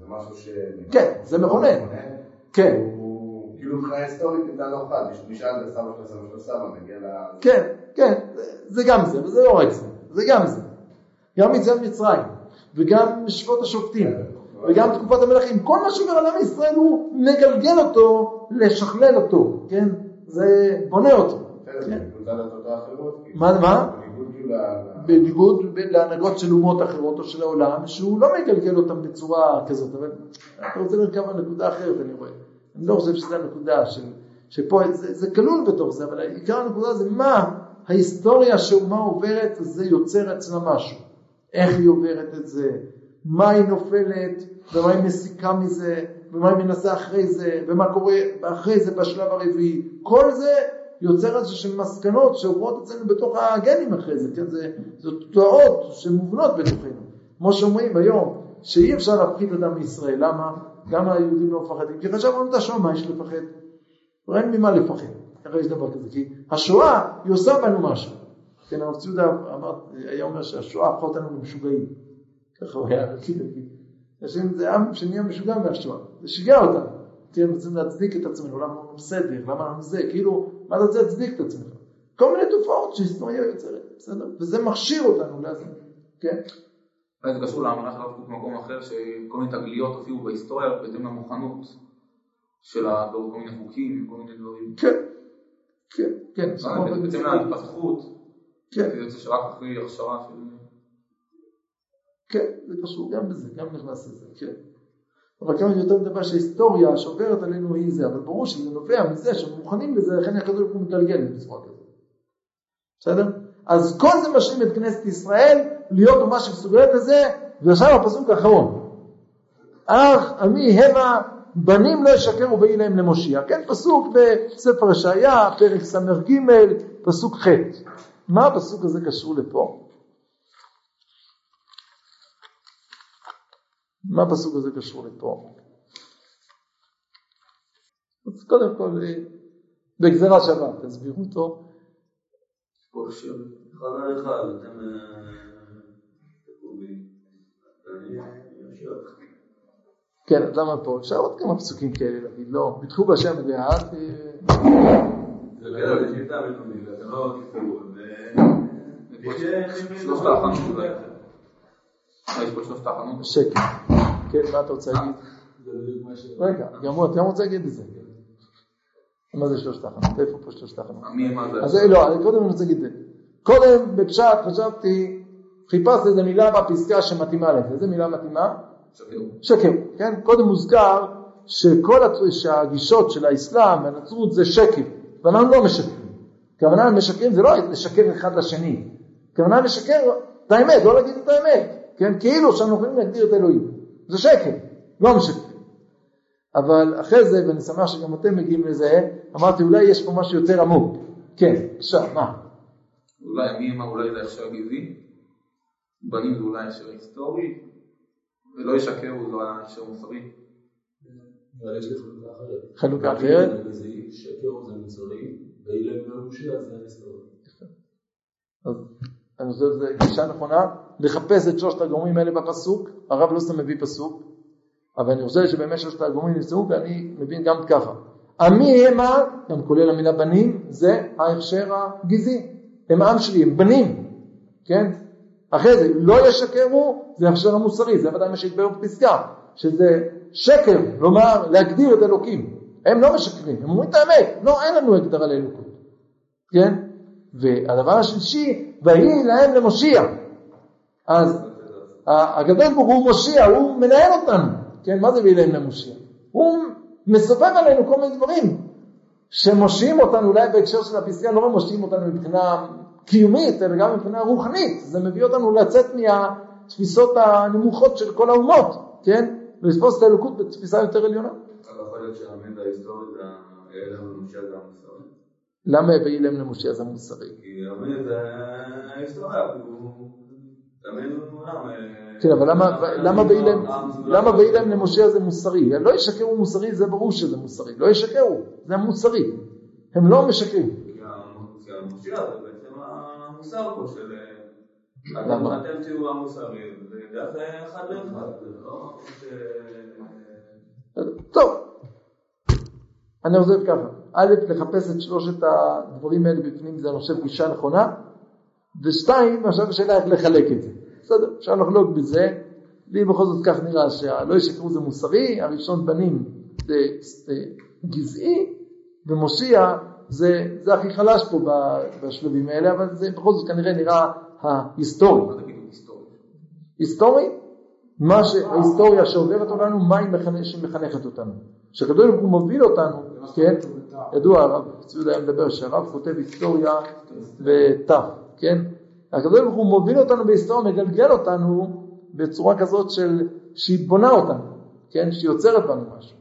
זה משהו ש... כן, זה מכונן. כן. כאילו מבחינה היסטורית ניתן לא אחד, נשאל את הסבא של הסבא של הסבא, מגיע ל... כן, כן, זה גם זה, וזה לא רק זה, זה גם זה. גם יציאת מצרים, וגם שפוט השופטים, וגם תקופת המלכים, כל מה שעובר על עם ישראל הוא מגלגל אותו, לשכלל אותו, כן? זה בונה אותו. מה? מה? בניגוד להנהגות של אומות אחרות או של העולם, שהוא לא מגלגל אותם בצורה כזאת, אבל אתה רוצה לרכב על נקודה אחרת, אני רואה. אני לא חושב שזו הנקודה של, שפה, זה, זה כלול בתוך זה, אבל עיקר הנקודה זה מה ההיסטוריה שאומה עוברת, זה יוצר אצלה משהו. איך היא עוברת את זה, מה היא נופלת, ומה היא מסיקה מזה, ומה היא מנסה אחרי זה, ומה קורה אחרי זה בשלב הרביעי. כל זה יוצר איזה שהן מסקנות שעוברות אצלנו בתוך הגנים אחרי זה, כן? זה, זה תוצאות שמובנות בתוכנו. כמו שאומרים היום, שאי אפשר להפחיד אדם מישראל, למה? למה היהודים לא מפחדים? כי חשבנו את השואה, מה יש לפחד? אין ממה לפחד, ככה יש דבר כזה, כי השואה היא עושה בנו משהו. כן, הרב ציודה היה אומר שהשואה הפכה אותנו למשוגעים. ככה הוא היה, כאילו, זה עם שנהיה משוגע מהשואה, זה שיגע אותנו. כן, רוצים להצדיק את עצמנו, למה אנחנו בסדר, למה אנחנו זה, כאילו, מה אתה רוצה להצדיק את עצמך? כל מיני תופעות שהיסטוריה יוצרת, בסדר? וזה מכשיר אותנו לזה, כן? זה קשור לאמנה של הרב במקום אחר, שכל מיני תגליות הופיעו בהיסטוריה בהתאם למוכנות של הדור, כל מיני חוקים, כל מיני דברים. כן, כן, כן. בעצם להתפתחות, כן. זה יוצא שרק אחרי הכשרה של... כן, זה קשור גם בזה, גם נכנס לזה, כן. אבל כמה יותר מדבר שההיסטוריה שעוברת עלינו היא זה, אבל ברור שזה נובע מזה שהם מוכנים לזה, לכן הקדוש ברוך מתגלגל בצורה כזאת. בסדר? אז כל זה משלים את כנסת ישראל להיות אומה שמסוגלת לזה, ועכשיו הפסוק האחרון. אך עמי המה בנים לא ישקרו ויהי להם למושיע. כן, פסוק בספר ישעיה, פרק ס"ג, פסוק ח'. מה הפסוק הזה קשור לפה? מה הפסוק הזה קשור לפה? אז קודם כל, אה, בגזירה שווה, תסבירו אותו. אה, אמשיך. כן, אז למה פה? אפשר עוד כמה פסוקים כאלה להגיד, לא, ביטחו בהשם ואת... זה כן, מה אתה רוצה להגיד? רגע, גם הוא, אתה רוצה להגיד את זה. מה זה שלושת ההכנות? איפה פה מה זה? אז זה לא, אני קודם רוצה להגיד את זה. קודם בפשט חשבתי, חיפשתי איזה מילה בפסקה שמתאימה לזה. איזה מילה מתאימה? שקר. שקר, כן? קודם מוזכר שכל שהגישות של האסלאם והנצרות זה שקר, ואנחנו לא משקרים. הכוונה משקרים זה לא לשקר אחד לשני, הכוונה לשקר את האמת, לא להגיד את האמת, כן? כאילו שאנחנו יכולים להגדיר את אלוהים, זה שקר, לא משקרים. אבל אחרי זה, ואני שמח שגם אתם מגיעים לזה, אמרתי אולי יש פה משהו יותר עמוק. כן, בבקשה, מה? אולי מי אמר אולי זה הכשר גזעי? בנים זה אולי הכשר היסטורי? ולא ישקרו זה הכשר מוסרי? חלוקה אחרת. לא אני חושב שזו גישה נכונה, לחפש את שלושת הגורמים האלה בפסוק, הרב לא סתם מביא פסוק, אבל אני חושב שבאמת שלושת הגורמים נמצאו, ואני מבין גם ככה. עמי המה, גם כולל המילה בנים, זה ההכשר הגזעי. הם עם שלי, הם בנים, כן? אחרי זה, לא ישקרו, זה ההכשר המוסרי, זה ודאי מה שהתברר בפסקה, שזה שקר, כלומר להגדיר את אלוקים. הם לא משקרים, הם אומרים את האמת, לא, אין לנו הגדרה לאלוקות, כן? והדבר השלישי, ויהי להם למושיע. אז הקדוש ברוך הוא מושיע, הוא מנהל אותנו, כן? מה זה ויהי להם למושיע? הוא מסובב עלינו כל מיני דברים שמושיעים אותנו, אולי בהקשר של הפסקה לא מושיעים אותנו מבחינה קיומית, אלא גם מבחינה רוחנית. זה מביא אותנו לצאת מהתפיסות הנמוכות של כל האומות, כן? ולתפוס את האלוקות בתפיסה יותר עליונה. מוסרי. למה ויהי להם למושיע זה מוסרי? כי האמת זה ההיסטוריה, כן, אבל למה, להם למשה זה מוסרי? לא ישקרו מוסרי, זה ברור שזה מוסרי. לא ישקרו, זה מוסרי. הם לא משקרים. כי המושיע זה בעצם המוסר פה של... למה? אתם תהיו המוסריים, זה דרך אחד לאחד, זה לא. טוב, אני עוזב ככה. א', לחפש את שלושת הדברים האלה בפנים, זה אני חושב גישה נכונה. ושתיים, עכשיו השאלה איך לחלק את זה. בסדר, אפשר לחלוק בזה. לי בכל זאת כך נראה שהלא ישקרו זה מוסרי, הראשון בנים זה, זה גזעי, ומושיע זה, זה הכי חלש פה בשלבים האלה, אבל זה בכל זאת כנראה נראה ההיסטורי. היסטורי? מה שההיסטוריה שעוברת אותנו, מה היא מחנכת, שמחנכת אותנו. שהקדוש ברוך הוא מוביל אותנו, כן, ידוע, הרב ציודה היה מדבר שהרב כותב היסטוריה בת', כן, הקדוש ברוך הוא מוביל אותנו בהיסטוריה, מגלגל אותנו בצורה כזאת של, שהיא בונה אותנו, כן, שהיא יוצרת בנו משהו,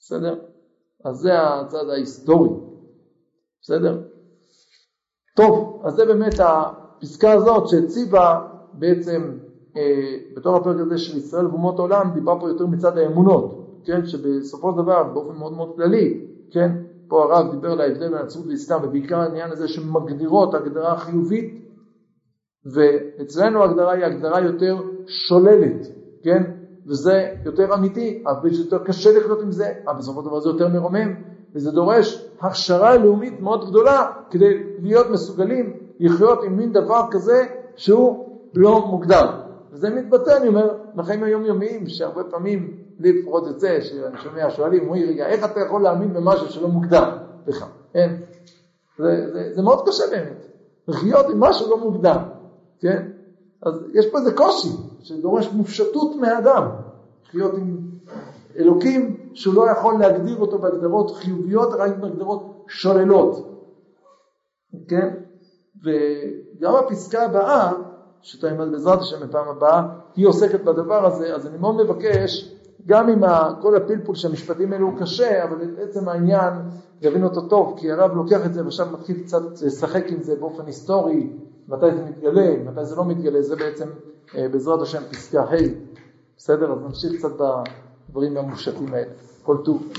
בסדר? אז זה הצד ההיסטורי, בסדר? טוב, אז זה באמת הפסקה הזאת שהציבה בעצם אה, בתור הפרק הזה של ישראל ואומות העולם, דיברה פה יותר מצד האמונות, כן, שבסופו של דבר באופן מאוד מאוד כללי, כן, פה הרב דיבר על ההבדל בין הנצרות ואסלאם ובעיקר העניין הזה שמגדירות הגדרה חיובית ואצלנו ההגדרה היא הגדרה יותר שוללת, כן, וזה יותר אמיתי, אבל יותר קשה לחיות עם זה, אבל בסופו של דבר זה יותר מרומם וזה דורש הכשרה לאומית מאוד גדולה כדי להיות מסוגלים לחיות עם מין דבר כזה שהוא לא מוגדר. וזה מתבטא, אני אומר, בחיים היומיומיים, שהרבה פעמים, לי לפחות יוצא, שאני שומע, שואלים, אומרים, רגע, איך אתה יכול להאמין במשהו שלא מוגדר לך? כן? זה, זה, זה מאוד קשה באמת, לחיות עם משהו לא מוגדר, כן? אז יש פה איזה קושי, שדורש מופשטות מהאדם, לחיות עם אלוקים שהוא לא יכול להגדיר אותו בהגדרות חיוביות, רק בהגדרות שוללות. כן? וגם הפסקה הבאה, שאתה אלמד בעזרת השם בפעם הבאה, היא עוסקת בדבר הזה, אז אני מאוד מבקש, גם אם כל הפלפול של המשפטים האלו הוא קשה, אבל בעצם העניין, יבין אותו טוב, כי הרב לוקח את זה ועכשיו מתחיל קצת לשחק עם זה באופן היסטורי, מתי זה מתגלה, מתי זה לא מתגלה, זה בעצם אה, בעזרת השם פסקה ה', בסדר? אז נמשיך קצת בדברים המופשטים האלה. כל טוב.